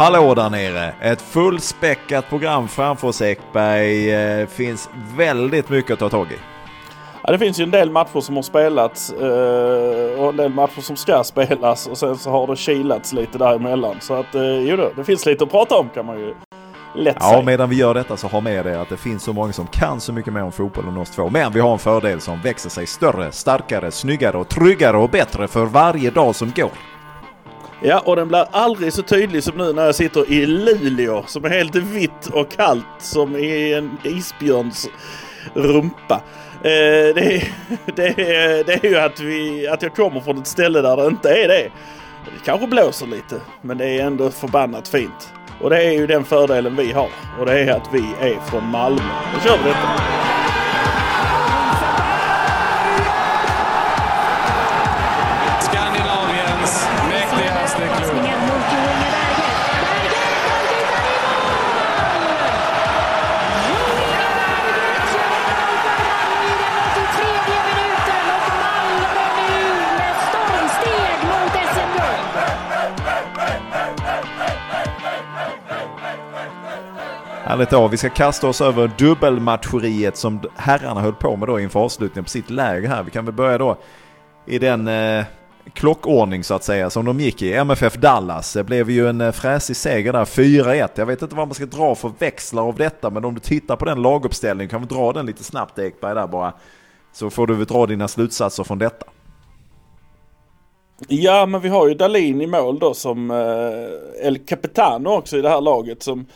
Hallå där nere! Ett fullspäckat program framför oss Ekberg. Eh, finns väldigt mycket att ta tag i. Ja, det finns ju en del matcher som har spelats eh, och en del matcher som ska spelas och sen så har det kilats lite däremellan. Så att eh, jo då, det finns lite att prata om kan man ju lätt Ja, säga. medan vi gör detta så ha med det att det finns så många som kan så mycket mer om fotboll än oss två. Men vi har en fördel som växer sig större, starkare, snyggare och tryggare och bättre för varje dag som går. Ja, och den blir aldrig så tydlig som nu när jag sitter i Luleå som är helt vitt och kallt som i en isbjörns rumpa. Eh, det, är, det, är, det är ju att, vi, att jag kommer från ett ställe där det inte är det. Det kanske blåser lite, men det är ändå förbannat fint. Och det är ju den fördelen vi har. Och det är att vi är från Malmö. Då kör vi detta. Härligt då. Vi ska kasta oss över dubbelmatcheriet som herrarna höll på med då inför avslutningen på sitt läger här. Vi kan väl börja då i den eh, klockordning så att säga som de gick i. MFF Dallas. Det blev ju en eh, fräsig seger där, 4-1. Jag vet inte vad man ska dra för växlar av detta, men om du tittar på den laguppställningen kan vi dra den lite snabbt Ekberg där bara. Så får du väl dra dina slutsatser från detta. Ja, men vi har ju Dalin i mål då som eh, El Capitano också i det här laget som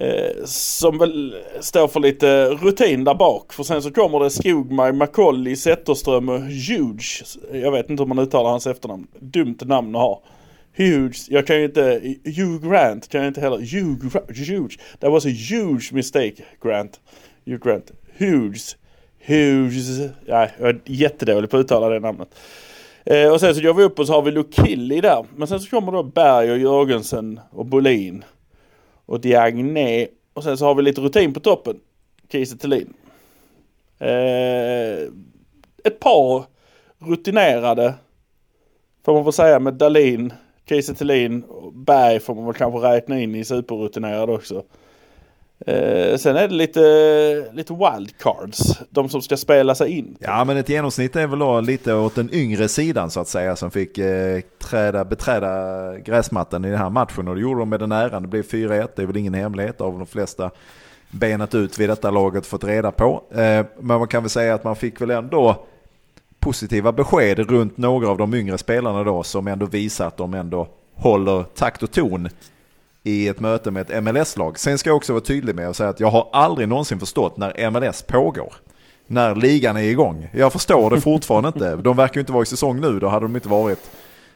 eh, som väl står för lite rutin där bak. För sen så kommer det Skogmaj, Macaulay, Zetterström och Huge. Jag vet inte hur man uttalar hans efternamn. Dumt namn att ha. Huge, jag kan ju inte, Hugh Grant kan jag inte heller. Hugh, huge, that was a huge mistake Grant. Hugh Grant. Huge. Huge. Ja, jag är jättedålig på att uttala det namnet. Eh, och sen så går vi upp och så har vi Lukilli där. Men sen så kommer då Berg och Jörgensen och Bolin. Och Diagne. Och sen så har vi lite rutin på toppen. Kiese Thelin. Eh, ett par rutinerade. Får man väl säga med Dalin, Kiese Thelin och Berg får man väl kanske räkna in i superrutinerade också. Eh, sen är det lite, lite wildcards. De som ska spela sig in. Ja, men ett genomsnitt är väl då lite åt den yngre sidan så att säga som fick eh, träda, beträda gräsmattan i den här matchen och det gjorde de med den äran. Det blev 4-1, det är väl ingen hemlighet av de flesta benat ut vid detta laget fått reda på. Eh, men man kan väl säga att man fick väl ändå positiva besked runt några av de yngre spelarna då som ändå visar att de ändå håller takt och ton i ett möte med ett MLS-lag. Sen ska jag också vara tydlig med att säga att jag har aldrig någonsin förstått när MLS pågår. När ligan är igång. Jag förstår det fortfarande inte. De verkar ju inte vara i säsong nu, då hade de inte varit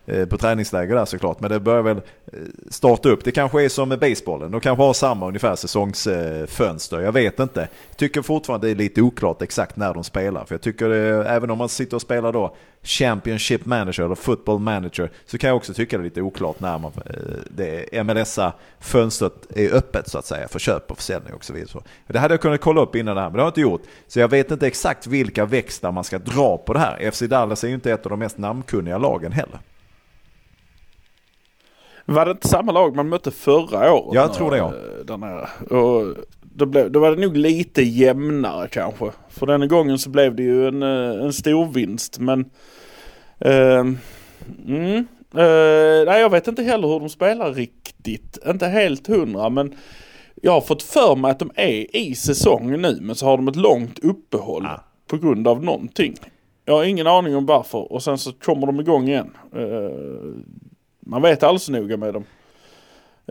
Eh, på träningsläger där såklart. Men det börjar väl eh, starta upp. Det kanske är som med basebollen. De kanske har samma ungefär säsongsfönster. Jag vet inte. Jag tycker fortfarande det är lite oklart exakt när de spelar. För jag tycker det, även om man sitter och spelar då Championship Manager eller Football Manager så kan jag också tycka det är lite oklart när man, eh, det MLS-fönstret är öppet så att säga för köp och försäljning och så vidare. Det hade jag kunnat kolla upp innan det här men det har jag inte gjort. Så jag vet inte exakt vilka växlar man ska dra på det här. FC Dallas är ju inte ett av de mest namnkunniga lagen heller. Var det inte samma lag man mötte förra året? Jag tror det, ja. eh, Där nere? Och då, blev, då var det nog lite jämnare kanske. För den gången så blev det ju en, eh, en stor vinst men... ehm, mm, eh, nej jag vet inte heller hur de spelar riktigt. Inte helt hundra men... Jag har fått för mig att de är i säsong nu men så har de ett långt uppehåll. Ah. På grund av någonting. Jag har ingen aning om varför och sen så kommer de igång igen. Eh, man vet alls noga med dem.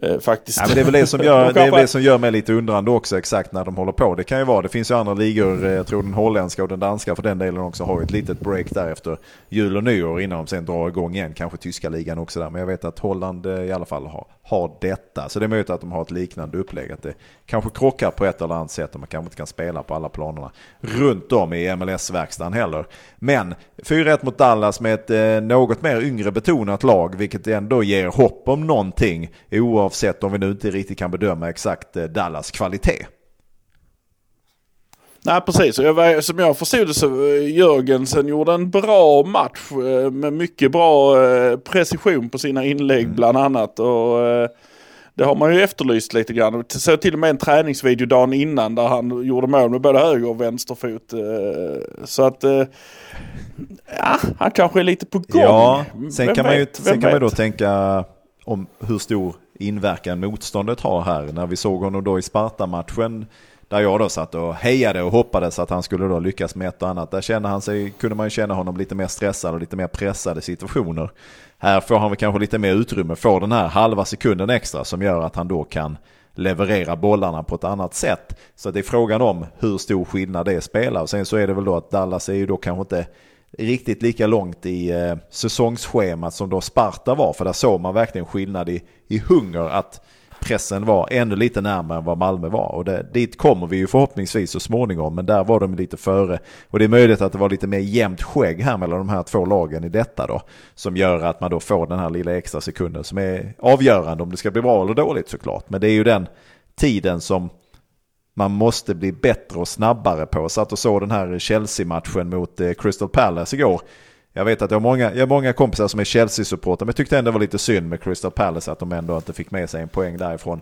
Eh, faktiskt. Ja, men det är väl det som gör, De det är det som gör mig lite undrande också exakt när de håller på. Det kan ju vara, det finns ju andra ligor, eh, jag tror den holländska och den danska för den delen också har ett litet break där efter jul och nyår innan de sen drar igång igen. Kanske tyska ligan också där. Men jag vet att Holland eh, i alla fall har, har detta. Så det är möjligt att de har ett liknande upplägg. Att det kanske krockar på ett eller annat sätt och man kanske inte kan spela på alla planerna runt om i MLS-verkstaden heller. Men 4-1 mot Dallas med ett eh, något mer yngre betonat lag vilket ändå ger hopp om någonting oavsett om vi nu inte riktigt kan bedöma exakt eh, Dallas kvalitet. Nej precis, som jag förstod det så eh, Jörgensen gjorde en bra match eh, med mycket bra precision på sina inlägg Mm. bland annat. Och, Det har man ju efterlyst lite grann. Så till och med en träningsvideo dagen innan där han gjorde mål med både höger och vänsterfot. Eh, Så att, ja, han kanske är lite på gång. Ja, sen Vem kan man ju vet? sen kan man då vet? tänka om hur stor inverkan motståndet har här. När vi såg honom då i Sparta-matchen där jag då satt och hejade och hoppades att han skulle då lyckas med ett och annat. Där kände han sig, kunde man ju känna honom lite mer stressad och lite mer pressade situationer. Här får han väl kanske lite mer utrymme, får den här halva sekunden extra som gör att han då kan leverera bollarna på ett annat sätt. Så det är frågan om hur stor skillnad det spelar. Och sen så är det väl då att Dallas är ju då kanske inte riktigt lika långt i eh, säsongsschemat som då Sparta var. För där såg man verkligen skillnad i, i hunger att pressen var ännu lite närmare än vad Malmö var. Och det, dit kommer vi ju förhoppningsvis så småningom. Men där var de lite före. Och det är möjligt att det var lite mer jämnt skägg här mellan de här två lagen i detta då. Som gör att man då får den här lilla extra sekunden som är avgörande om det ska bli bra eller dåligt såklart. Men det är ju den tiden som man måste bli bättre och snabbare på. Jag satt och såg den här Chelsea-matchen mot eh, Crystal Palace igår. Jag vet att jag har många, jag har många kompisar som är Chelsea-supportrar men jag tyckte ändå det var lite synd med Crystal Palace att de ändå inte fick med sig en poäng därifrån.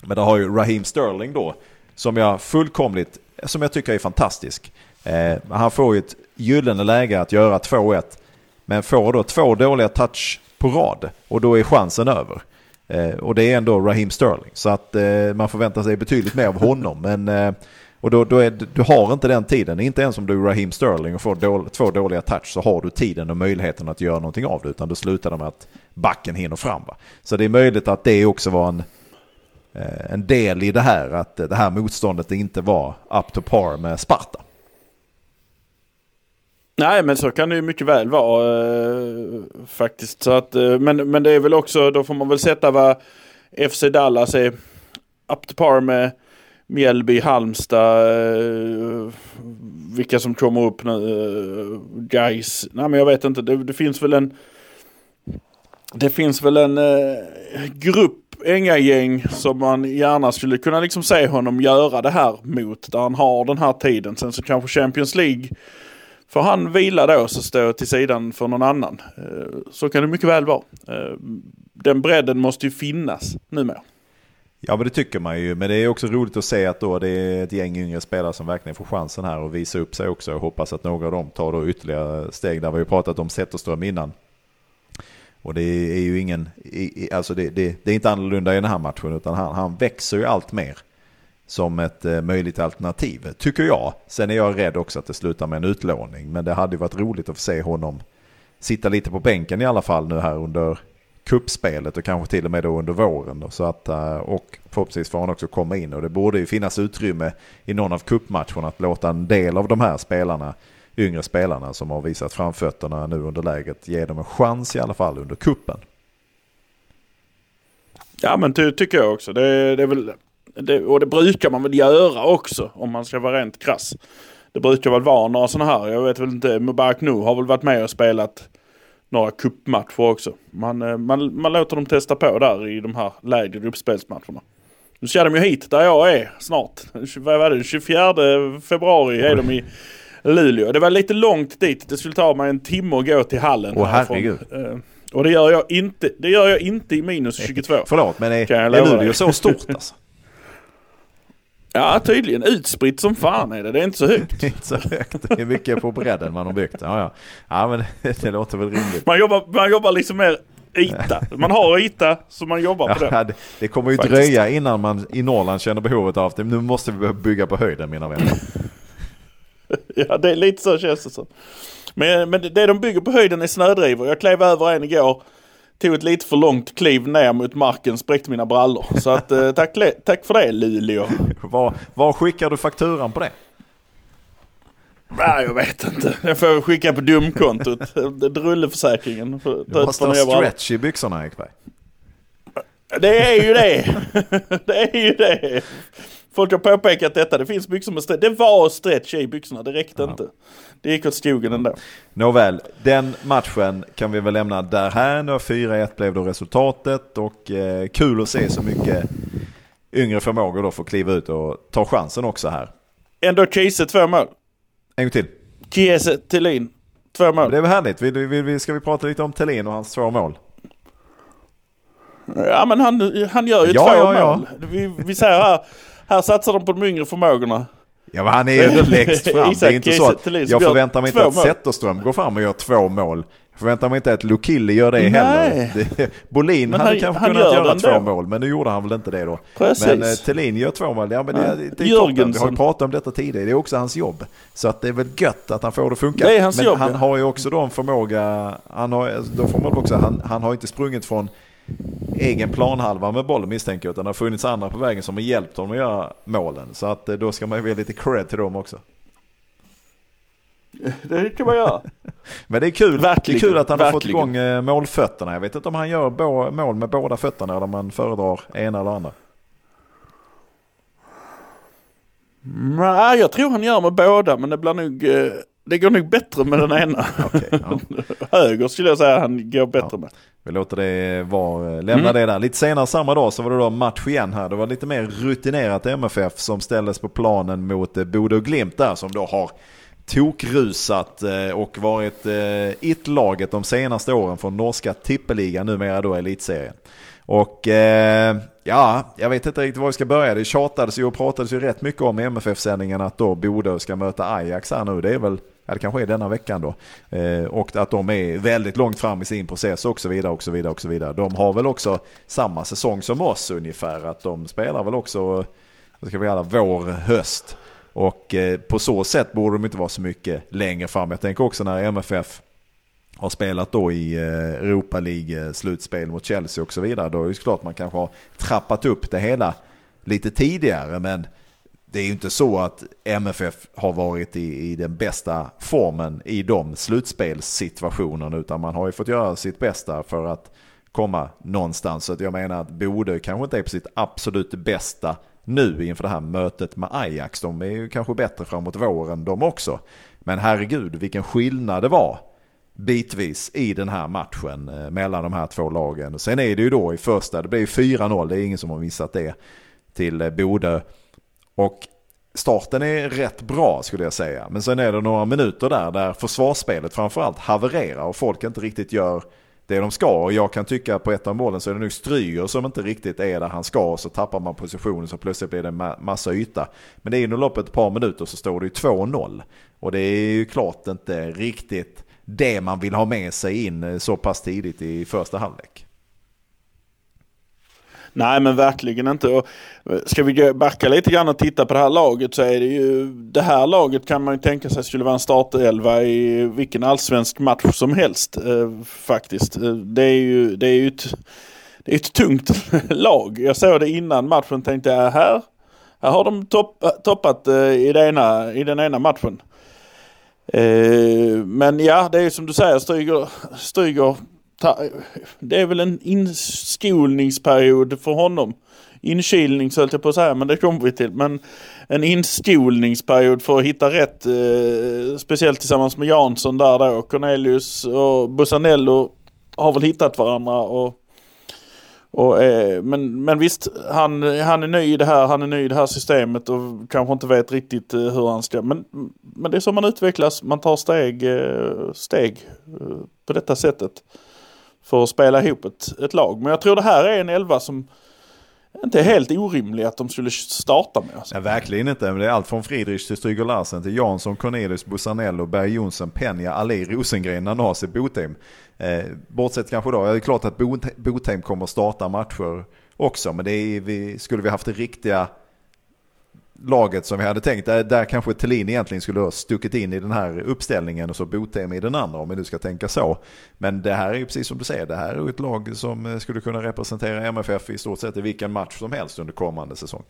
Men där har ju Raheem Sterling då, som jag fullkomligt, som jag tycker är fantastisk. Eh, han får ju ett gyllene läge att göra 2-1, men får då två dåliga touch på rad och då är chansen över. Eh, och det är ändå Raheem Sterling, så att eh, man förväntar sig betydligt mer av honom. Men, eh, och då, då är, du har inte den tiden, inte ens om du är Raheem Sterling och får då, två dåliga touch så har du tiden och möjligheten att göra någonting av det. Utan då slutar det med att backen hinner fram. Va? Så det är möjligt att det också var en, eh, en del i det här, att det här motståndet inte var up to par med Sparta. Nej men så kan det ju mycket väl vara eh, faktiskt. Så att, eh, men, men det är väl också, då får man väl sätta vad FC Dallas är up to par med Mjällby, Halmstad, eh, vilka som kommer upp nu, eh, Gais. Nej men jag vet inte, det, det finns väl en det finns väl en eh, grupp gäng som man gärna skulle kunna liksom se honom göra det här mot. Där han har den här tiden. Sen så kanske Champions League får han vila då så stå till sidan för någon annan. Eh, så kan det mycket väl vara. Eh, den bredden måste ju finnas numera. Ja men det tycker man ju, men det är också roligt att se att då det är ett gäng yngre spelare som verkligen får chansen här och visa upp sig också. Jag hoppas att några av dem tar då ytterligare steg. Där vi har ju pratat om Zetterström innan. Och det är ju ingen, alltså det, det, det är inte annorlunda i den här matchen utan han, han växer ju allt mer som ett eh, möjligt alternativ, tycker jag. Sen är jag rädd också att det slutar med en utlåning, men det hade ju varit roligt att få se honom sitta lite på bänken i alla fall nu här under kuppspelet och kanske till och med då under våren. Då, så att, eh, och förhoppningsvis får han också komma in och det borde ju finnas utrymme i någon av kuppmatcherna att låta en del av de här spelarna, yngre spelarna som har visat framfötterna nu under läget, ge dem en chans i alla fall under kuppen. Ja men det tycker jag också. Det, det är väl, det, och det brukar man väl göra också om man ska vara rent krass. Det brukar väl vara några sådana här. Jag vet väl inte. Mubarak Nu har väl varit med och spelat några kuppmatcher också. Man, eh, man, man låter dem testa på där i de här lägre gruppspelsmatcherna. Nu ska de ju hit där jag är snart. Vad var det? 24 februari är de i Luleå. Det var lite långt dit. Det skulle ta mig en timme att gå till hallen. Åh, härifrån. herregud. Eh, Och det gör jag inte. Det gör jag inte i minus 22. Förlåt, men är, är Luleå så stort alltså? Ja tydligen. Utspritt som fan är det. Det är inte så högt. Det är inte så högt. Det är mycket på bredden man har byggt. Ja, ja. ja men det, det låter väl rimligt. Man jobbar, man jobbar liksom mer yta. Man har yta så man jobbar på Ja, det. det, det kommer ju Faktiskt. dröja innan man i Norrland känner behovet av det. Nu måste vi bygga på höjden mina vänner. Ja det är lite så känns det som. Men, men det de bygger på höjden är snödrivor. Jag klev över en igår. Tog ett lite för långt kliv ner mot marken, spräckte mina brallor. Så att eh, tack, tack för det Luleå. Var, var skickar du fakturan på det? Nej jag vet inte. Jag får skicka på dumkontot. Drulleförsäkringen. För- Du måste ha stretch i byxorna Ekberg. Det är ju det. det är ju det. Folk har påpekat detta. Det finns byxor med stretch. Det var stretch i byxorna. Det räckte inte. Det gick åt skogen ändå. Nåväl, den matchen kan vi väl lämna där här. Nu 4-1 blev då resultatet och eh, kul att se så mycket yngre förmågor då få kliva ut och ta chansen också här. Ändå Kiese två mål. En gång till. Kiese Thelin två mål. Det är väl härligt. Vill, vill, vill, ska vi prata lite om Thelin och hans två mål? Ja men han, han gör ju Ja, två ja, ja. mål. Vi, vi säger här, här satsar de på de yngre förmågorna. Ja men han är ju ändå längst fram. Det är inte så att jag förväntar mig inte att. Zetterström går fram och gör två mål. Jag förväntar mig inte att Lukili gör det Nej. heller. Bolin Men hade han- kanske han kunnat gör göra två då. mål men nu gjorde han väl inte det då. Precis. Men eh, Thelin gör två mål. Ja, men det, det, det toppen. Vi har ju Jörgensen. pratat om detta tidigare. Det är också hans jobb. Så att det är väl gött att han får det att funka. Det är hans men jobb, han ja. har ju också då en förmåga. Han har, då får man också, han, han har inte sprungit från egen planhalva med bollen misstänker jag. Utan det har funnits andra på vägen som har hjälpt honom att göra målen. Så att eh, då ska man ju ge lite cred till dem också. Det kan man göra. Men det är kul, Verkligen, det är kul att han har fått verkligen. igång eh, målfötterna. Jag vet inte om han gör mål med båda fötterna eller om man föredrar ena eller andra. Nej, jag tror han gör med båda men det blir nog... Det går nog bättre med den ena. Okej, ja. Höger skulle jag säga han går bättre Ja. med. Vi låter det vara, lämna Mm. det där. Lite senare samma dag så var det då match igen här. Det var lite mer rutinerat MFF som ställdes på planen mot eh, och Glimt där som då har tokrusat eh, och varit eh, it-laget de senaste åren från norska tippeligan, numera då elitserien. Och eh, ja, jag vet inte riktigt var vi ska börja. Det tjatades ju och pratades ju rätt mycket om i MFF-sändningen att då Bodø ska möta Ajax här nu. Det är väl, ja det kanske är denna veckan då. Eh, och att de är väldigt långt fram i sin process och så vidare och så vidare och så vidare. De har väl också samma säsong som oss ungefär. Att de spelar väl också, vad ska vi kalla vår, höst. Och eh, på så sätt borde de inte vara så mycket längre fram. Jag tänker också när MFF har spelat då i eh, Europa League-slutspel eh, mot Chelsea och så vidare. Då är det klart man kanske har trappat upp det hela lite tidigare. Men det är ju inte så att MFF har varit i, i den bästa formen i de slutspelssituationerna. Utan man har ju fått göra sitt bästa för att komma någonstans. Så att jag menar att Bode kanske inte är på sitt absolut bästa nu inför det här mötet med Ajax. De är ju kanske bättre framåt våren de också. Men herregud vilken skillnad det var bitvis i den här matchen eh, mellan de här två lagen. Sen är det ju då i första, det blir ju 4-0, det är ingen som har missat det, till eh, Bode. Och starten är rätt bra skulle jag säga. Men sen är det några minuter där där försvarsspelet framförallt havererar och folk inte riktigt gör det de ska. Och jag kan tycka på ett av målen så är det nog Stryger som inte riktigt är där han ska och så tappar man positionen så plötsligt blir det en massa yta. Men det är inom loppet ett par minuter så står det ju 2-0. Och det är ju klart inte riktigt det man vill ha med sig in eh, så pass tidigt i första halvlek. Nej men verkligen inte. Och eh, ska vi backa lite grann och titta på det här laget så är det ju det här laget kan man ju tänka sig skulle vara en startelva i vilken allsvensk match som helst eh, faktiskt. Eh, det är ju, det är ju ett, det är ett tungt lag. Jag såg det innan matchen och tänkte jag här, här har de topp, toppat eh, i, det ena, i den ena matchen. Eh, men ja, det är som du säger, Stryger, Stryger det är väl en inskolningsperiod för honom. Inkilning så höll jag på att säga, men det kommer vi till. Men en inskolningsperiod för att hitta rätt, eh, speciellt tillsammans med Jansson där då. Cornelius och Busanello har väl hittat varandra. Och, och, eh, men, men visst, han, han är ny i det här, han är ny i det här systemet och kanske inte vet riktigt eh, hur han ska. Men, men det är så man utvecklas, man tar steg, eh, steg eh, på detta sättet för att spela ihop ett, ett lag. Men jag tror det här är en elva som inte är helt orimlig att de skulle starta med. Alltså. Nej, verkligen inte. Men det är allt från Friedrich till Stryger Larsen till Jansson, Cornelius, Busanello, Berg Jonsson, Penja, Ali, Rosengren, Nanasi, Botheim. Eh, bortsett kanske då, det är klart att Botheim kommer starta matcher också. Men det är, vi, skulle vi haft det riktiga laget som vi hade tänkt, där, där kanske Thelin egentligen skulle ha stuckit in i den här uppställningen och så Botheim i den andra om vi nu ska tänka så. Men det här är ju precis som du säger, det här är ju ett lag som eh, skulle kunna representera MFF i stort sett i vilken match som helst under kommande säsong.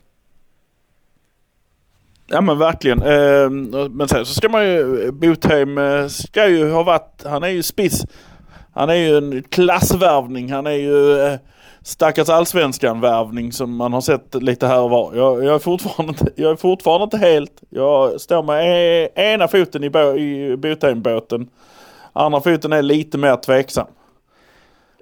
Ja men verkligen. Ehm, men sen så ska man ju, Botheim eh, ska ju ha varit, han är ju spiss. Han är ju en klassvärvning. Han är ju eh, stackars allsvenskan-värvning som man har sett lite här och var. Jag, jag, är, fortfarande inte, jag är fortfarande inte helt, jag står med e- ena foten i, bo, i Botheim-båten. Andra foten är lite mer tveksam.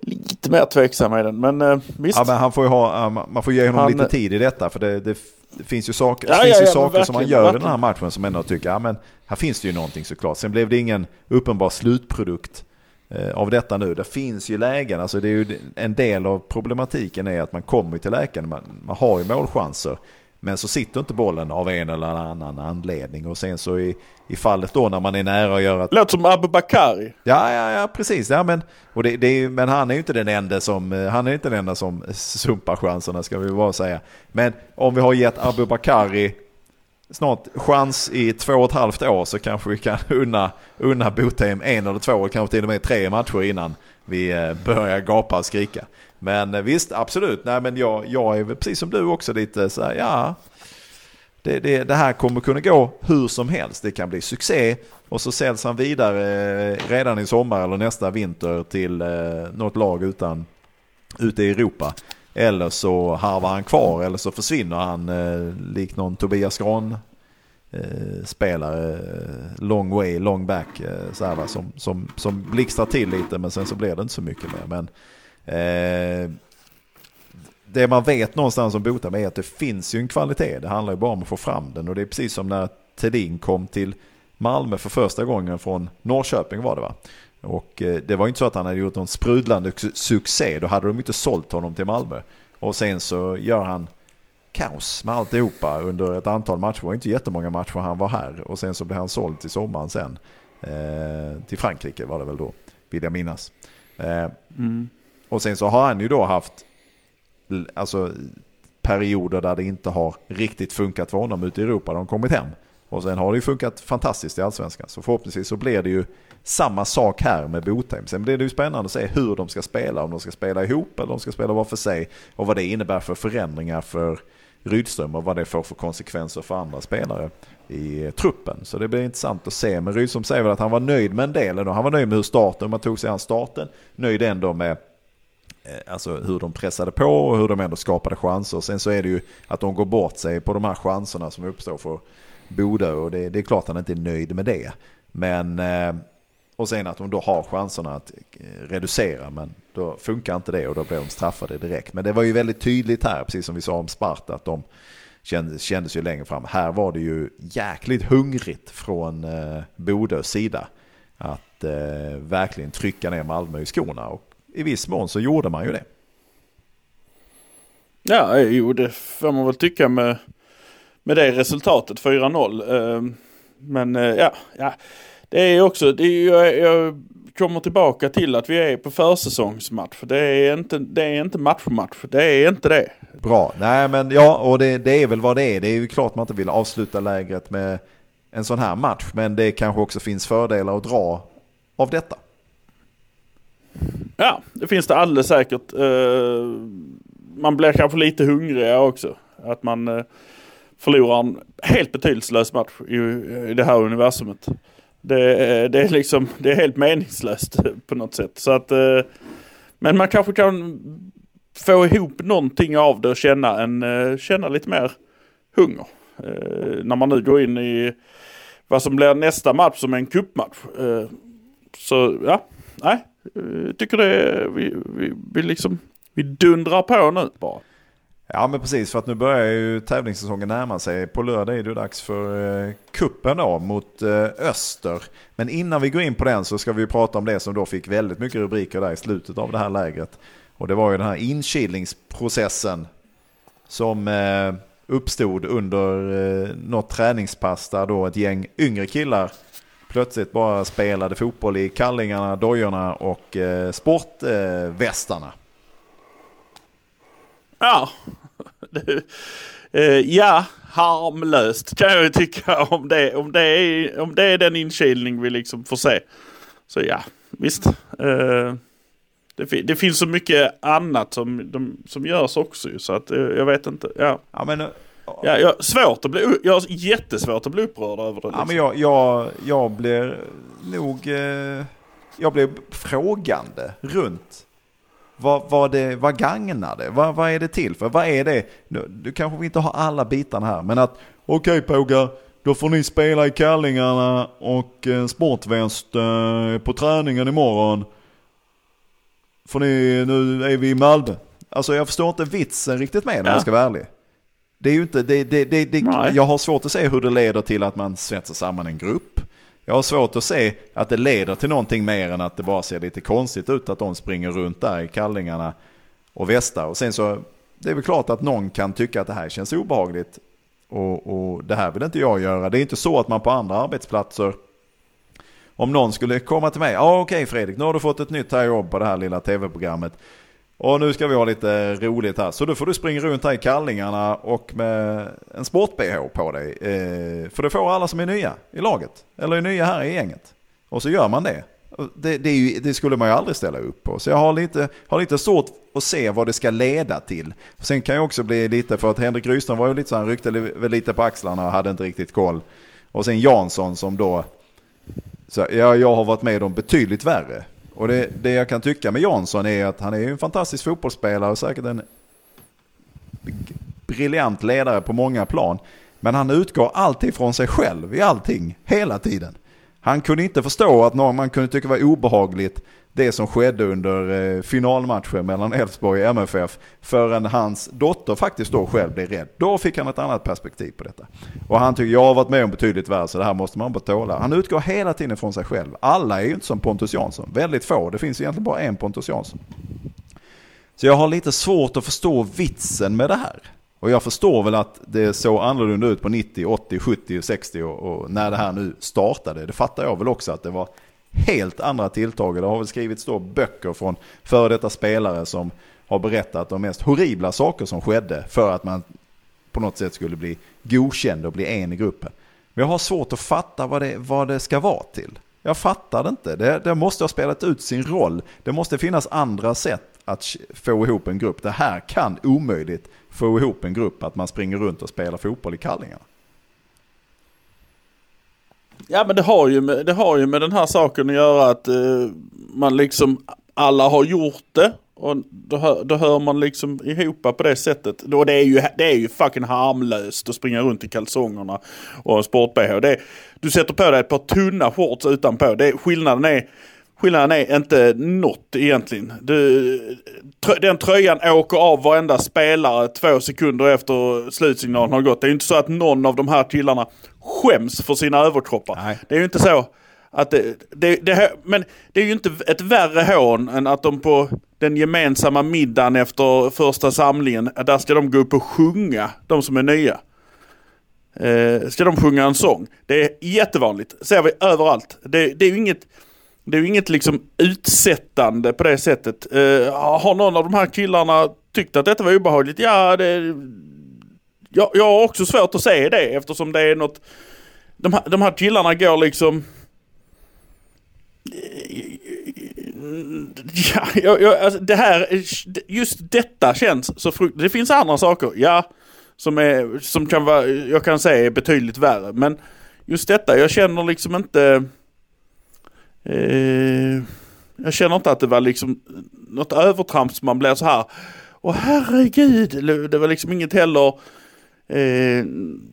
Lite mer tveksam är den, men eh, visst. Ja, men han får ha, man får ge honom Han- lite tid i detta för det, det, det finns ju saker, Ja, det finns ja, ju ja, saker som verkligen, gör i verkligen. den här matchen som ändå tycker, ja men här finns det ju någonting såklart. Sen blev det ingen uppenbar slutprodukt eh, av detta nu. Det finns ju lägen, alltså det är ju en del av problematiken är att man kommer till lägen, man, man har ju målchanser. Men så sitter inte bollen av en eller annan anledning och sen så i, i fallet då när man är nära att göra... Låter som Abubakari. Ja, ja, ja precis. Ja, men, och det, det är, men han är ju inte den enda som, eh, han är inte den enda som sumpar chanserna ska vi bara säga. Men om vi har gett Abubakari snart chans i två och ett halvt år så kanske vi kan unna, unna Botheim en eller två, kanske till och med tre matcher innan vi eh, börjar gapa och skrika. Men eh, visst, absolut. Nej, men jag, jag är väl precis som du också lite så här, ja. Det, det, det, här kommer kunna gå hur som helst. Det kan bli succé och så säljs han vidare eh, redan i sommar eller nästa vinter till något lag utan, ute i Europa. Eller så harvar han kvar eller så försvinner han eh, likt någon Tobias Gran eh, spelare eh, long way, long back eh, så här, va, som, som, som blixtrar till lite men sen så blir det inte så mycket mer. Men, eh, det man vet någonstans om Botam är att det finns ju en kvalitet. Det handlar ju bara om att få fram den och det är precis som när Tedin kom till Malmö för första gången från Norrköping var det va? Och eh, det var inte så att han hade gjort någon sprudlande succé. Då hade de inte sålt honom till Malmö. Och sen så gör han kaos med alltihopa under ett antal matcher. Det var inte jättemånga matcher han var här. Och sen så blev han såld till sommaren sen. Eh, till Frankrike var det väl då, vill jag minnas. Eh, mm. Och sen så har han ju då haft alltså, perioder där det inte har riktigt funkat för honom ute i Europa. De har kommit hem. Och sen har det ju funkat fantastiskt i allsvenskan. Så förhoppningsvis så blir det ju samma sak här med Botheim. Sen blir det ju spännande att se hur de ska spela. Om de ska spela ihop eller om de ska spela var för sig. Och vad det innebär för förändringar för Rydström och vad det får för konsekvenser för andra spelare i eh, truppen. Så det blir intressant att se. Men Rydström säger väl att han var nöjd med en del. Han var nöjd med hur starten, man tog sig an starten. Nöjd ändå med eh, Alltså hur de pressade på och hur de ändå skapade chanser. Sen så är det ju att de går bort sig på de här chanserna som uppstår för Bodö och det, det är klart att han inte är nöjd med det. Men eh, och sen att de då har chanserna att eh, reducera men då funkar inte det och då blir de straffade direkt. Men det var ju väldigt tydligt här, precis som vi sa om Sparta, att de kändes, kändes ju längre fram. Här var det ju jäkligt hungrigt från eh, Bodös sida att eh, verkligen trycka ner Malmö i skorna. Och i viss mån så gjorde man ju det. Ja, jo det får man väl tycka med, med det resultatet, 4-0. Eh, men eh, ja, ja det är också, det är, jag, jag kommer tillbaka till att vi är på försäsongsmatch. Det är inte, det är inte matchmatch. Det är inte det. Bra, nej men ja och det, det är väl vad det är. Det är ju klart man inte vill avsluta lägret med en sån här match. Men det kanske också finns fördelar att dra av detta. Ja, det finns det alldeles säkert. Eh, man blir kanske lite hungrigare också. Att man eh, förlorar en helt betydelselös match i, i det här universumet. Det, det, är liksom, det är helt meningslöst på något sätt. Så att, eh, men man kanske kan få ihop någonting av det och känna, en, eh, känna lite mer hunger. Eh, när man nu går in i vad som blir nästa match som är en cupmatch. Så ja, nej, tycker det, vi, vi, vi liksom, vi dundrar på nu bara. Ja men precis för att nu börjar ju tävlingssäsongen närma sig. På lördag är det dags för eh, kuppen då mot eh, Öster. Men innan vi går in på den så ska vi prata om det som då fick väldigt mycket rubriker där i slutet av det här lägret. Och det var ju den här inkilningsprocessen som eh, uppstod under eh, något träningspass där då ett gäng yngre killar plötsligt bara spelade fotboll i kallingarna, dojorna och eh, sportvästarna. Ja, uh, ja, harmlöst kan jag tycka om det, om det, är, om det är den inkilning vi liksom får se. Så ja, visst. Uh, det, det, finns så mycket annat som, de, som görs också så att uh, jag vet inte. Ja. ja men, Ja, jag, svårt att bli, jag har jättesvårt att bli upprörd över det. Liksom. Ja, men jag, jag, jag blir nog... Eh, jag blir frågande runt vad, vad, det, vad gagnar det? Vad, vad är det till för? Vad är det? Nu, du kanske inte har alla bitarna här, men att okej okay, pågar, då får ni spela i kallingarna och en sportväst eh, på träningen imorgon. För ni, nu är vi i Malmö. Alltså jag förstår inte vitsen riktigt med det ja. om jag ska vara ärlig. Det är ju inte, det, det, det, det jag har svårt att se hur det leder till att man svetsar samman en grupp. Jag har svårt att se att det leder till någonting mer än att det bara ser lite konstigt ut att de springer runt där i kallingarna och västar. Och sen så, det är väl klart att någon kan tycka att det här känns obehagligt. Och, och det här vill inte jag göra. Det är inte så att man på andra arbetsplatser om någon skulle komma till mig, ja ah, okej okay, Fredrik, nu har du fått ett nytt här jobb på det här lilla tv-programmet. Och nu ska vi ha lite roligt här. Så då får du springa runt här i kallingarna och med en sport-bh på dig. Eh, för det får alla som är nya i laget. Eller är nya här i gänget. Och så gör man det. Det, det, ju, det, skulle man ju aldrig ställa upp på. Så jag har lite, har lite svårt att se vad det ska leda till. Sen kan jag också bli lite, för att Henrik Rydström var ju lite så han ryckte lite på axlarna och hade inte riktigt koll. Och sen Jansson som då, så ja, jag har varit med om betydligt värre. Och det, det jag kan tycka med Jansson är att han är en fantastisk fotbollsspelare och säkert en briljant ledare på många plan. Men han utgår alltid från sig själv i allting, hela tiden. Han kunde inte förstå att någon man kunde tycka var obehagligt det som skedde under eh, finalmatchen mellan Elfsborg och MFF förrän hans dotter faktiskt då själv blev rädd. Då fick han ett annat perspektiv på detta. Och han tycker jag har varit med om betydligt värre så det här måste man bara tåla. Han utgår hela tiden från sig själv. Alla är ju inte som Pontus Jansson. Väldigt få. Det finns egentligen bara en Pontus Jansson. Så jag har lite svårt att förstå vitsen med det här. Och jag förstår väl att det såg annorlunda ut på 90, 80, 70, 60 och, och när det här nu startade. Det fattar jag väl också att det var helt andra tilltag. Det har väl skrivits då böcker från före detta spelare som har berättat de mest horribla saker som skedde för att man på något sätt skulle bli godkänd och bli en i gruppen. Men jag har svårt att fatta vad det, vad det ska vara till. Jag fattar det inte. Det, det måste ha spelat ut sin roll. Det måste finnas andra sätt att få ihop en grupp. Det här kan omöjligt få ihop en grupp att man springer runt och spelar fotboll i kallingarna. Ja men det har ju med, det har ju med den här saken att göra att eh, man liksom alla har gjort det. Och då hör, då hör man liksom ihop på det sättet. Då det, är ju, det är ju fucking harmlöst att springa runt i kalsongerna och en sport-bh. Du sätter på dig ett par tunna shorts utanpå. Det, skillnaden är Skillnaden är inte något egentligen. Du, den tröjan åker av varenda spelare två sekunder efter slutsignalen har gått. Det är inte så att någon av de här killarna skäms för sina överkroppar. Nej. Det är ju inte så att det, det, det, men det är ju inte ett värre hån än att de på den gemensamma middagen efter första samlingen, där ska de gå upp och sjunga, de som är nya. Eh, ska de sjunga en sång. Det är jättevanligt, ser vi överallt. Det, det är ju inget det är inget liksom utsättande på det sättet. Uh, har någon av de här killarna tyckt att detta var obehagligt? Ja, det... Jag, jag har också svårt att se det eftersom det är något... De här, de här killarna går liksom... Ja, jag, jag, alltså det här, just detta känns så frukt... Det finns andra saker, ja. Som, är, som kan vara, jag kan säga är betydligt värre. Men just detta, jag känner liksom inte... Eh, jag känner inte att det var liksom något övertramp som man blir så här. Åh herregud, det var liksom inget heller. Eh,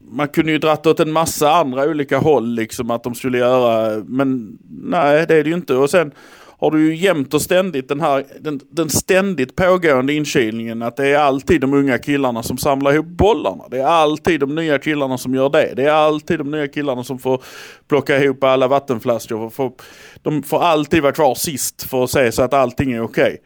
man kunde ju dratt åt en massa andra olika håll liksom att de skulle göra. Men nej, det är det ju inte. Och sen har du ju jämt och ständigt den här den, den ständigt pågående inkilningen att det är alltid de unga killarna som samlar ihop bollarna. Det är alltid de nya killarna som gör det. Det är alltid de nya killarna som får plocka ihop alla vattenflaskor. Får, de får alltid vara kvar sist för att se så att allting är okej. Okay.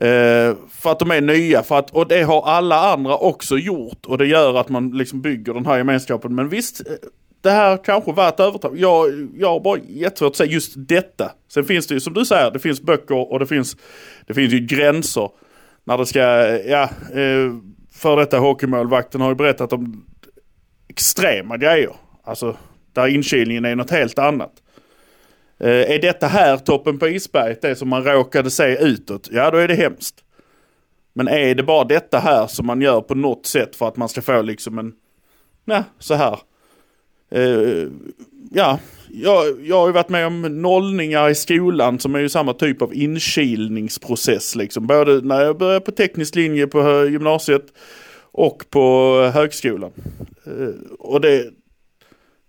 Eh, för att de är nya, för att, och det har alla andra också gjort och det gör att man liksom bygger den här gemenskapen. Men visst, eh, det här kanske var ett övertag. Jag, jag har bara jättesvårt att säga just detta. Sen finns det ju som du säger, det finns böcker och det finns, det finns ju gränser. När det ska, ja, eh, för detta hockeymålvakten har ju berättat om extrema grejer. Alltså där inkilningen är något helt annat. Eh, är detta här toppen på isberget, det som man råkade se utåt, ja då är det hemskt. Men är det bara detta här som man gör på något sätt för att man ska få liksom en, ja så här. Uh, ja, jag, jag har ju varit med om nollningar i skolan som är ju samma typ av inkilningsprocess. Liksom. Både när jag började på teknisk linje på gymnasiet och på högskolan. Uh, och det,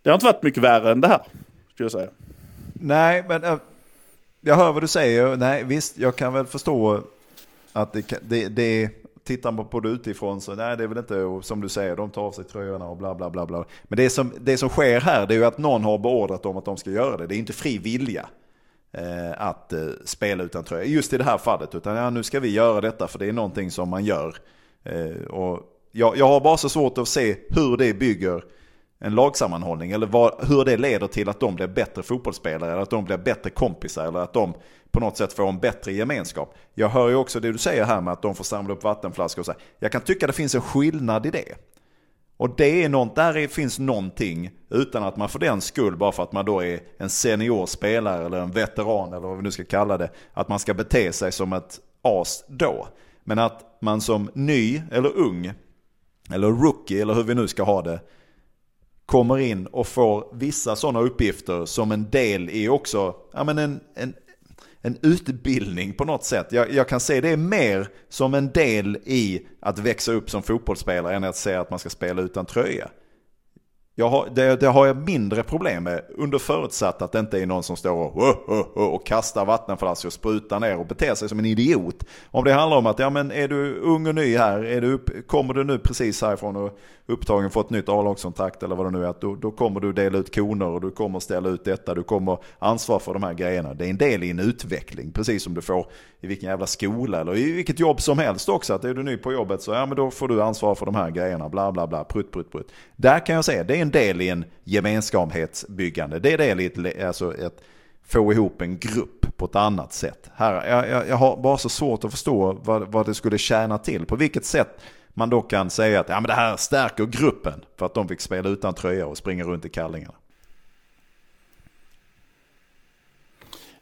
det har inte varit mycket värre än det här, skulle jag säga. Nej, men eh, jag hör vad du säger. Nej, visst, jag kan väl förstå att det, det, det tittar man på det utifrån så nej det är väl inte, och som du säger, de tar av sig tröjorna och bla bla bla. bla. Men det som, det som sker här det är ju att någon har beordrat dem att de ska göra det. Det är inte fri vilja eh, att eh, spela utan tröja. Just i det här fallet. Utan ja, nu ska vi göra detta för det är någonting som man gör. Eh, och jag, jag har bara så svårt att se hur det bygger en lagsammanhållning. Eller vad, hur det leder till att de blir bättre fotbollsspelare. Eller att de blir bättre kompisar. Eller att de på något sätt får en bättre gemenskap. Jag hör ju också det du säger här med att de får samla upp vattenflaskor och så. Jag kan tycka det finns en skillnad i det. Och det är något, där finns någonting utan att man för den skull, bara för att man då är en senior spelare eller en veteran eller vad vi nu ska kalla det, att man ska bete sig som ett as då. Men att man som ny eller ung, eller rookie eller hur vi nu ska ha det, kommer in och får vissa sådana uppgifter som en del i också, ja men en, en, en utbildning på något sätt. Jag, jag, kan se det mer som en del i att växa upp som fotbollsspelare än att säga att man ska spela utan tröja. Jag har, det, det, har jag mindre problem med under förutsatt att det inte är någon som står och, och, och kastar vattenflaskor och sprutar ner och beter sig som en idiot. Om det handlar om att ja, men är du ung och ny här, är du upp, kommer du nu precis härifrån och upptagen fått nytt A-lagskontrakt eller vad det nu är, då, då kommer du dela ut koner och du kommer ställa ut detta, du kommer ansvara för de här grejerna. Det är en del i en utveckling, precis som du får i vilken jävla skola eller i vilket jobb som helst också. Att är du ny på jobbet så ja, men då får du ansvara för de här grejerna, bla bla bla, prutt prutt prutt. Där kan jag säga, det är en en del i en gemenskapsbyggande. Det är del i ett, alltså ett få ihop en grupp på ett annat sätt. Här, jag, jag, jag har bara så svårt att förstå vad, vad det skulle tjäna till. På vilket sätt man då kan säga att ja, men det här stärker gruppen för att de fick spela utan tröja och springa runt i kallingarna.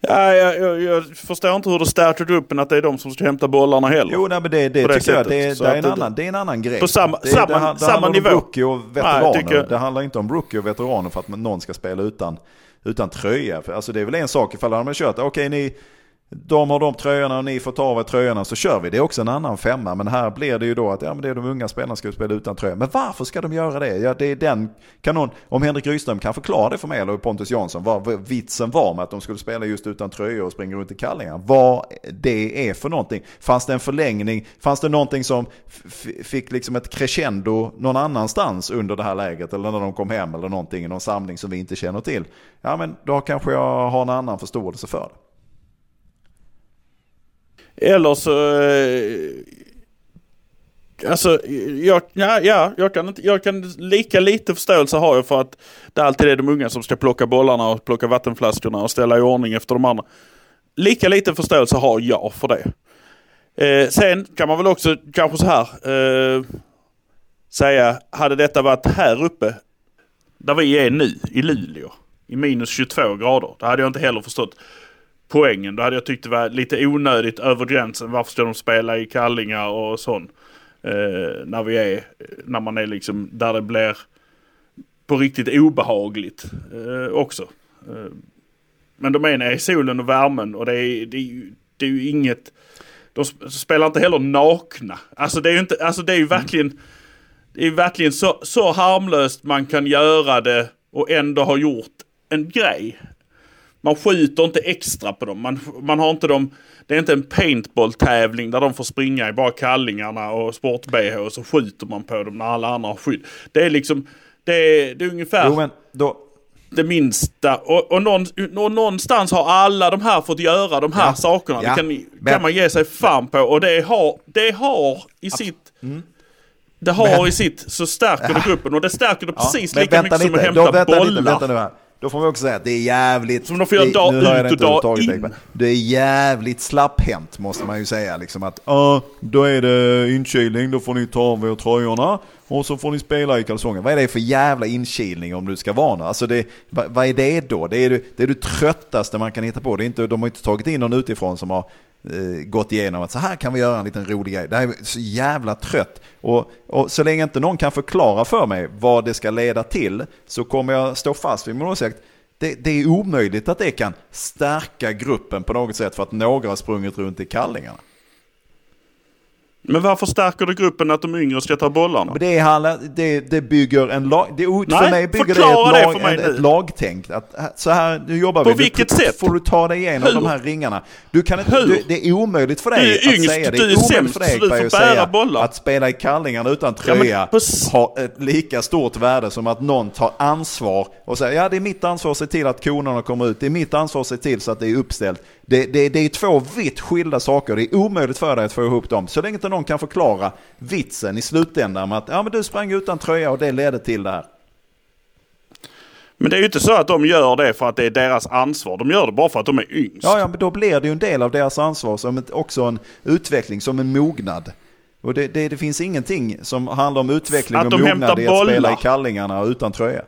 Ja, jag, jag, jag förstår inte hur det stärker gruppen att det är de som ska hämta bollarna heller. Jo, nej, men det, det, det tycker jag sättet. det, är- Så det, är en det- annan, det är en annan grej. På samma- det, samma- det, han- det samma handlar nivå. om rookie och Nej, veteraner. jag tycker- Det handlar inte om rookie och veteraner för att någon ska spela utan, utan tröja. Alltså, det är väl en sak ifall de har kört, okej ni, de har de tröjorna och ni får ta av er tröjorna så kör vi. Det är också en annan femma. Men här blir det ju då att ja, men det är de unga spelarna som ska spela utan tröja. Men varför ska de göra det? Ja, det är den, kanon. om Henrik Rydström kan förklara det för mig eller Pontus Jansson. Vad vitsen var med att de skulle spela just utan tröjor och springa runt i kallingar. Vad det är för någonting. Fanns det en förlängning? Fanns det någonting som f- fick liksom ett crescendo någon annanstans under det här läget? Eller när de kom hem eller någonting i någon samling som vi inte känner till. Ja men då kanske jag har en annan förståelse för det. Eller så... Eh, alltså, jag, ja, ja, jag, kan inte, jag kan lika lite förståelse har jag för att det alltid är de unga som ska plocka bollarna och plocka vattenflaskorna och ställa i ordning efter de andra. Lika lite förståelse har jag för det. Eh, sen kan man väl också kanske så här eh, säga, hade detta varit här uppe där vi är nu i Luleå i minus 22 grader. Då hade jag inte heller förstått poängen. Då hade jag tyckt det var lite onödigt över gränsen. Varför ska de spela i kallingar och sånt? Eh, när vi är, när man är liksom där det blir på riktigt obehagligt eh, också. Eh, men de är nere i solen och värmen och det är, det är, ju, det är ju inget... De sp- spelar inte heller nakna. Alltså det är ju inte, alltså det är ju verkligen... Det är verkligen så, så harmlöst man kan göra det och ändå ha gjort en grej. Man skjuter inte extra på dem. Man, man har inte dem, det är inte en paintball-tävling där de får springa i bara kallingarna och sport-bh och så skjuter man på dem när alla andra har skydd. Det är liksom, det är, det är ungefär Jo men då, det minsta. Och, och, någon, och någonstans har alla de här fått göra de här Ja. sakerna. Ja. Det kan, Men- kan man ge sig fan på. Och det har, det har i sitt... Det har Men- i sitt så stärker det gruppen och det stärker det precis men lika mycket som att hämta bollar. Lite, vänta nu här. Då får vi också säga att det är jävligt... Som de får göra det- dag nu ut och dag överhuvudtaget, in. Det är jävligt slapphänt måste man ju säga. Liksom att ja, då är det inkilning, då får ni ta av er tröjorna och så får ni spela i kalsonger. Vad är det för jävla inkilning om du ska vara någon? Alltså det, vad, vad är det då? Det är det, det är det tröttaste man kan hitta på. Det är inte, de har inte tagit in någon utifrån som har Eh, gått igenom att så här kan vi göra en liten rolig grej. Det här är så jävla trött. Och, och så länge inte någon kan förklara för mig vad det ska leda till så kommer jag stå fast vid min åsikt. Det, det är omöjligt att det kan stärka gruppen på något sätt för att några har sprungit runt i kallingarna. Men varför stärker det gruppen att de yngre ska ta bollarna? Men det, handlar, det, det bygger en lag... Det, Nej, för mig bygger det ett, det lag, för mig en, ett lagtänk. Att, så här, nu jobbar På vi. Vilket p- sätt? får du ta dig igenom Hur? de här ringarna. Du kan Hur? du, det är omöjligt för dig Du är att yngst, säga det. du är sämst, för dig så du får att bära bollar. att spela i kallingarna utan Ja, tröja s- har ett lika stort värde som att någon tar ansvar och säger ja det är mitt ansvar att se till att konerna kommer ut. Det är mitt ansvar att se till så att det är uppställt. Det, det, det är två vitt skilda saker. Det är omöjligt för dig att få ihop dem. Så länge inte någon kan förklara vitsen i slutändan med att ja, men du sprang utan tröja och det ledde till det här. Men det är ju inte så att de gör det för att det är deras ansvar. De gör det bara för att de är yngst. Ja, ja, men då blir det ju en del av deras ansvar som ett, också en utveckling, som en mognad. Och det, det, det finns ingenting som handlar om utveckling Att och de mognad i att spela bollar. i kallingarna utan tröja.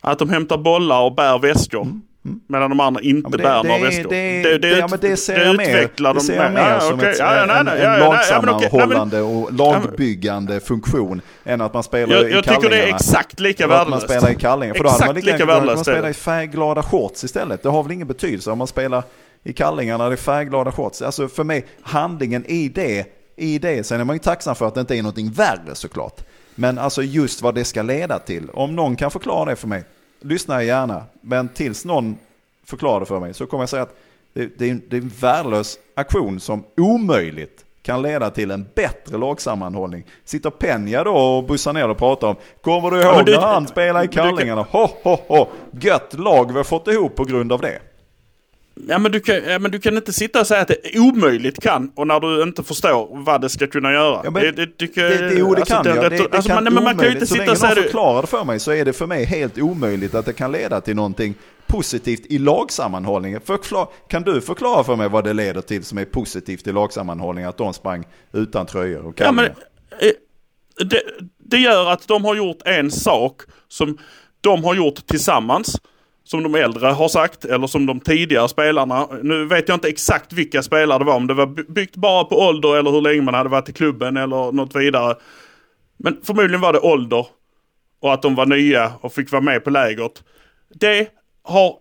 Att de hämtar bollar och bär väskor. Medan de andra inte men det- bär några väskor. det- det- ja, men det ser jag mer- utvecklar de ser jag mer Ja, som okej. ett, Ja, ja, nej, en, en ja, ja, ja, lagsammanhållande och lagbyggande funktion än att man spelar Jag, i jag kallingarna. tycker det är exakt lika att man värdelöst. spelar i kallingar. För då hade man lika lika värdelöst är spela i färgglada shorts istället. Det har väl ingen betydelse om man spelar i kallingarna eller i färgglada shorts. Alltså för mig, handlingen i det, i det, sen är man ju tacksam för att det inte är någonting värre såklart. Men alltså just vad det ska leda till. Om någon kan förklara det för mig, lyssnar jag gärna. Men tills någon förklarar det för mig så kommer jag säga att det, det, är, en- det är en värdelös aktion som omöjligt kan leda till en bättre lagsammanhållning. Sitter Penja då och bussar ner och pratar om, kommer du ihåg men du- när han spelade i kallingarna? Ho, ho, ho. Gött lag vi har fått ihop på grund av det. Ja men, du kan, ja, men du kan inte sitta och säga att det omöjligt kan och när du inte förstår vad det ska kunna göra. Ja, men det, det, Det, det, det alltså, kan den jag. Det, rätt- det alltså, kan man, men man kan ju omöjligt. inte Så sitta länge och säga någon det. förklarar det för mig så är det för mig helt omöjligt att det kan leda till någonting positivt i lagsammanhållningen. Förklar, kan du förklara för mig vad det leder till som är positivt i lagsammanhållningen? Att de sprang utan tröjor och Ja, men, kallingar? eh, det, det gör att de har gjort en sak som de har gjort tillsammans. Som de äldre har sagt eller som de tidigare spelarna. Nu vet jag inte exakt vilka spelare det var. Om det var byggt bara på ålder eller hur länge man hade varit i klubben eller något vidare. Men förmodligen var det ålder. Och att de var nya och fick vara med på lägret. Det har,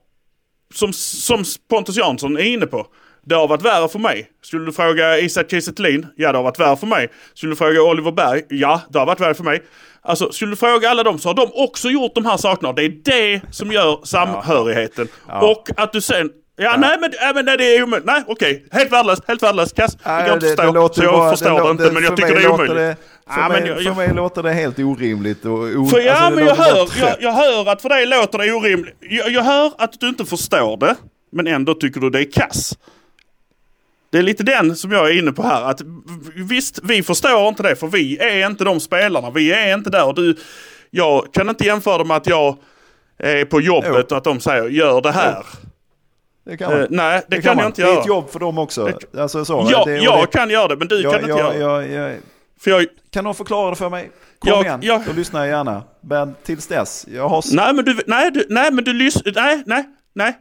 som, som Pontus Jansson är inne på. Det har varit värre för mig. Skulle du fråga Isak Kiese Thelin? Ja, det har varit värre för mig. Skulle du fråga Oliver Berg? Ja, det har varit värre för mig. Alltså, skulle du fråga alla dem så har de också gjort de här sakerna. Det är det som gör samhörigheten. Och att du sen... Ja, nej men, nej, men nej, det är omöjligt. Nej, okej. Helt värdelöst, helt värdelöst. Kass. Det Nej, inte att förstå. låter så jag bara- förstår det, lå- inte, men jag tycker det är omöjligt. Det, för, Ja, mig, jag- för jag- mig låter det helt orimligt. Och, o, För, ja, alltså, det men jag hör, jag, jag hör att för dig låter det orimligt. Jag, jag hör att du inte förstår det, men ändå tycker du det är kass. Det är lite den som jag är inne på här. Att visst, vi förstår inte det för vi är inte de spelarna. Vi är inte där. Och du, jag kan inte jämföra det med att jag är på jobbet Jo. och att de säger gör det här. Det kan man. Eh, nej, det, Det kan man. jag inte Det är göra. ett jobb för dem också. Alltså, så, Ja, det, jag det, kan göra det, men du jag, kan inte jag, göra det. För jag, Kan någon förklara det för mig? Kom Jag- igen, jag- då lyssnar jag gärna. Men tills dess, jag har... nej, men du, nej, du, nej, men du lyssnar, nej, nej, nej.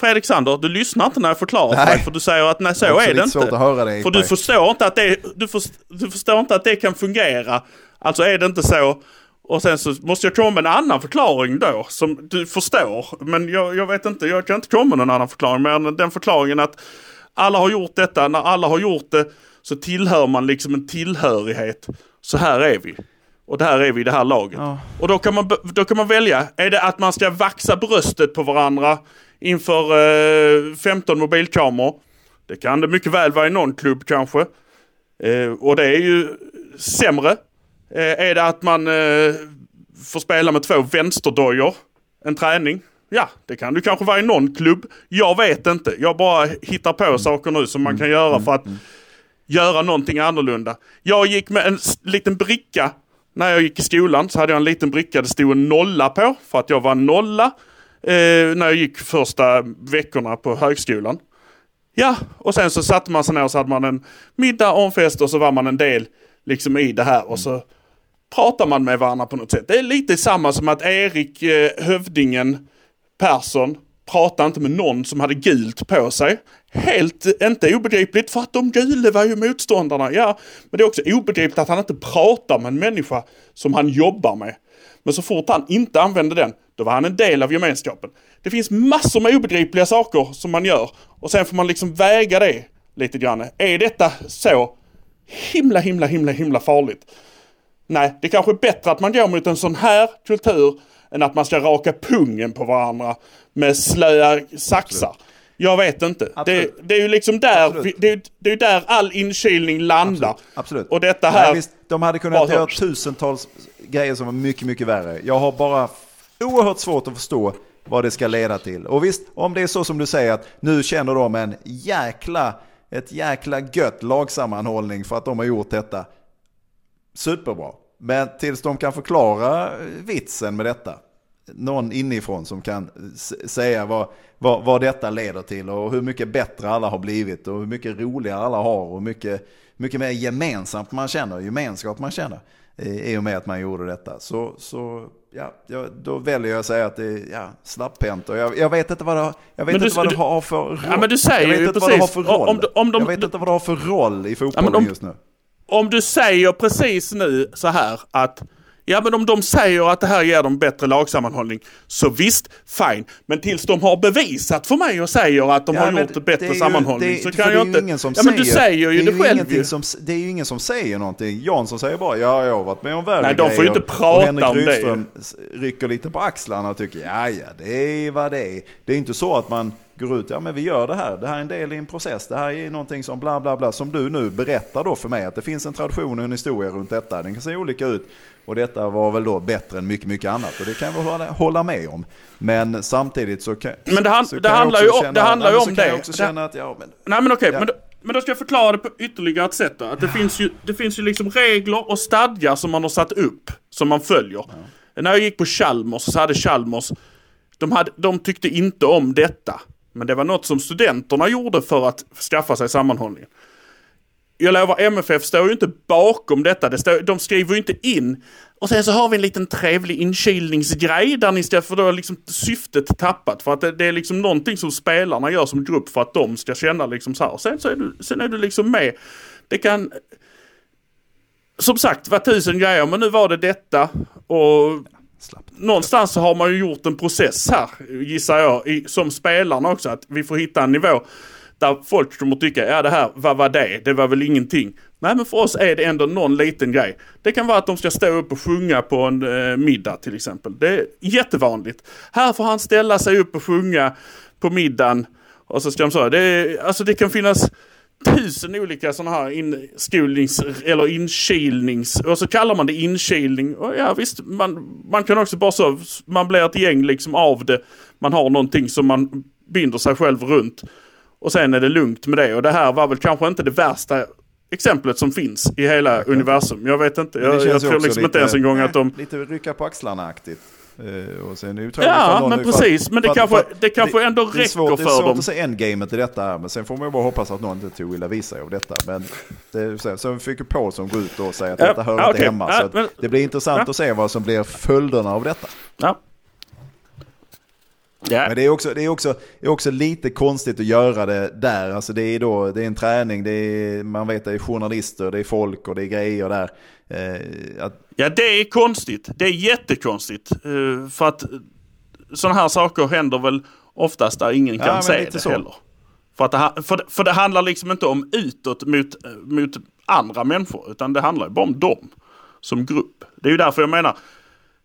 Fredrik Sander, du lyssnar inte när jag förklarar för dig för du säger att nej så är det inte. dig, för du förstår inte att det, du, först, du förstår inte att det kan fungera. Alltså är det inte så. Och sen så måste jag komma med en annan förklaring då som du förstår. Men jag, jag vet inte, jag kan inte komma med någon annan förklaring. Men den förklaringen att alla har gjort detta, när alla har gjort det så tillhör man liksom en tillhörighet. Så här är vi. Och där är vi i det här laget. Ja. Och då kan, man, då kan man välja. Är det att man ska vaxa bröstet på varandra inför eh, 15 mobilkameror? Det kan det mycket väl vara i någon klubb kanske. Eh, och det är ju sämre. Eh, är det att man eh, får spela med två vänsterdojor en träning? Ja, det kan du kanske vara i någon klubb. Jag vet inte. Jag bara hittar på saker nu som man kan göra för att göra någonting annorlunda. Jag gick med en liten bricka. När jag gick i skolan så hade jag en liten bricka det stod en nolla på för att jag var en nolla. Eh, när jag gick första veckorna på högskolan. Ja, och sen så satte man sig ner och så hade man en middag och en fest och så var man en del liksom i det här och så pratar man med varandra på något sätt. Det är lite samma som att Erik eh, Hövdingen Persson Prata inte med någon som hade gult på sig. Helt inte obegripligt för att de gula var ju motståndarna. Ja, men det är också obegripligt att han inte pratar med en människa som han jobbar med. Men så fort han inte använde den, då var han en del av gemenskapen. Det finns massor med obegripliga saker som man gör och sen får man liksom väga det lite grann. Är detta så himla, himla, himla, himla farligt. Nej, det kanske är bättre att man går mot en sån här kultur än att man ska raka pungen på varandra med slöa saxar. Jag vet inte. Det, Absolut. det är ju liksom där, Absolut. vi- det är, det är där all inkilning landar. Absolut. Och detta här... Nej, visst, de hade kunnat göra hörs. tusentals grejer som var mycket, mycket värre. Jag har bara oerhört svårt att förstå vad det ska leda till. Och visst, om det är så som du säger att nu känner de en jäkla, ett jäkla gött lagsammanhållning för att de har gjort detta. Superbra. Men tills de kan förklara vitsen med detta. Någon inifrån som kan säga vad, vad, vad detta leder till och hur mycket bättre alla har blivit och hur mycket roligare alla har och hur mycket, mycket mer gemensamt man känner, gemenskap man känner eh, i och med att man gjorde detta. Så, så ja, då väljer jag att säga att det är ja, slapphänt och jag, jag vet inte vad det jag vet du- inte vad det har för roll. Ja, men du säger jag vet ju inte vad det har precis, för roll. om om de- jag vet inte vad det har för roll i fotbollen om- just nu. Om du säger precis nu så här att Ja men om de säger att det här ger dem bättre lagsammanhållning så visst, fine. Men tills de har bevisat för mig och säger att de Ja, har gjort det bättre ju- sammanhållning det, så kan det jag inte... Ingen som ja men du säger ju det, det själv ju. som, det är ju ingen som säger någonting. Jansson säger bara ja, jag har varit med om värre Nej, de får ju inte prata om det. Rydström s- rycker lite på axlarna och tycker ja, ja, det är vad det är. Det är inte så att man går ut, ja men vi gör det här, det här är en del i en process, det här är någonting som bla bla bla, som du nu berättar då för mig att det finns en tradition och en historia runt detta. Den kan se olika ut och detta var väl då bättre än mycket, mycket annat och det kan jag hålla, hålla med om. Men samtidigt så kan, Men det han- så det kan jag handlar också ju om- känna- det handlar ju nej, om det. Jag också känna att, ja men Nej men okej, Ja. men, då, men då ska jag förklara det på ytterligare ett sätt då. Att det finns ju, det finns ju liksom regler och stadgar som man har satt upp, som man följer. När jag gick på Chalmers så hade Chalmers, de, hade, de tyckte inte om detta. Men det var något som studenterna gjorde för att skaffa sig sammanhållningen. Jag lovar, MFF står ju inte bakom detta. Det står, de skriver ju inte in. Och sen så har vi en liten trevlig inkilningsgrej där ni ska, för då är liksom syftet tappat. För att det, det är liksom någonting som spelarna gör som grupp för att de ska känna liksom så här. Sen, så är du, sen är du liksom med. Det kan... Som sagt, var tusen grejer, men nu var det detta. Och Slappt. någonstans så har man ju gjort en process här, gissar jag, i, som spelarna också. Att vi får hitta en nivå där folk kommer tycka, ja det här, vad var det? Det var väl ingenting. Nej men för oss är det ändå någon liten grej. Det kan vara att de ska stå upp och sjunga på en eh, middag till exempel. Det är jättevanligt. Här får han ställa sig upp och sjunga på middagen. Och så ska de säga, det, är- alltså det kan finnas tusen olika sådana här inskolnings eller inkilnings och så kallar man det inkilning. Och ja visst, man, man kan också bara så, man blir ett gäng liksom av det. Man har någonting som man binder sig själv runt. Och sen är det lugnt med det. Och det här var väl kanske inte det värsta exemplet som finns i hela universum. Jag vet inte, jag, jag tror liksom lite- inte ens en gång att de... Lite rycka på axlarna-aktigt. Eh, och sen är för Ja, men för precis. att- Men det för att- kanske, för att det kanske ändå det är svårt, räcker Det är för svårt dem. att se endgamet i detta men sen får man ju bara hoppas att någon inte tog illa vid sig av detta. Men det så, så fick ju på som går ut och säger att Ja, detta hör ja, inte hemma. Ja, Så men- det blir intressant att se vad som blir följderna av detta. Ja. Ja. Men det är också, det är också, det är också lite konstigt att göra det där. Alltså det är, då, det är en träning, det är, man vet det är journalister, det är folk och det är grejer där. Eh, att, Ja, det är konstigt. Det är jättekonstigt. Eh, för att sådana här saker händer väl oftast där ingen Ja, kan men se det så. heller. För, att det, för, för det handlar liksom inte om utåt mot, mot andra människor, utan det handlar ju bara om dem som grupp. Det är ju därför jag menar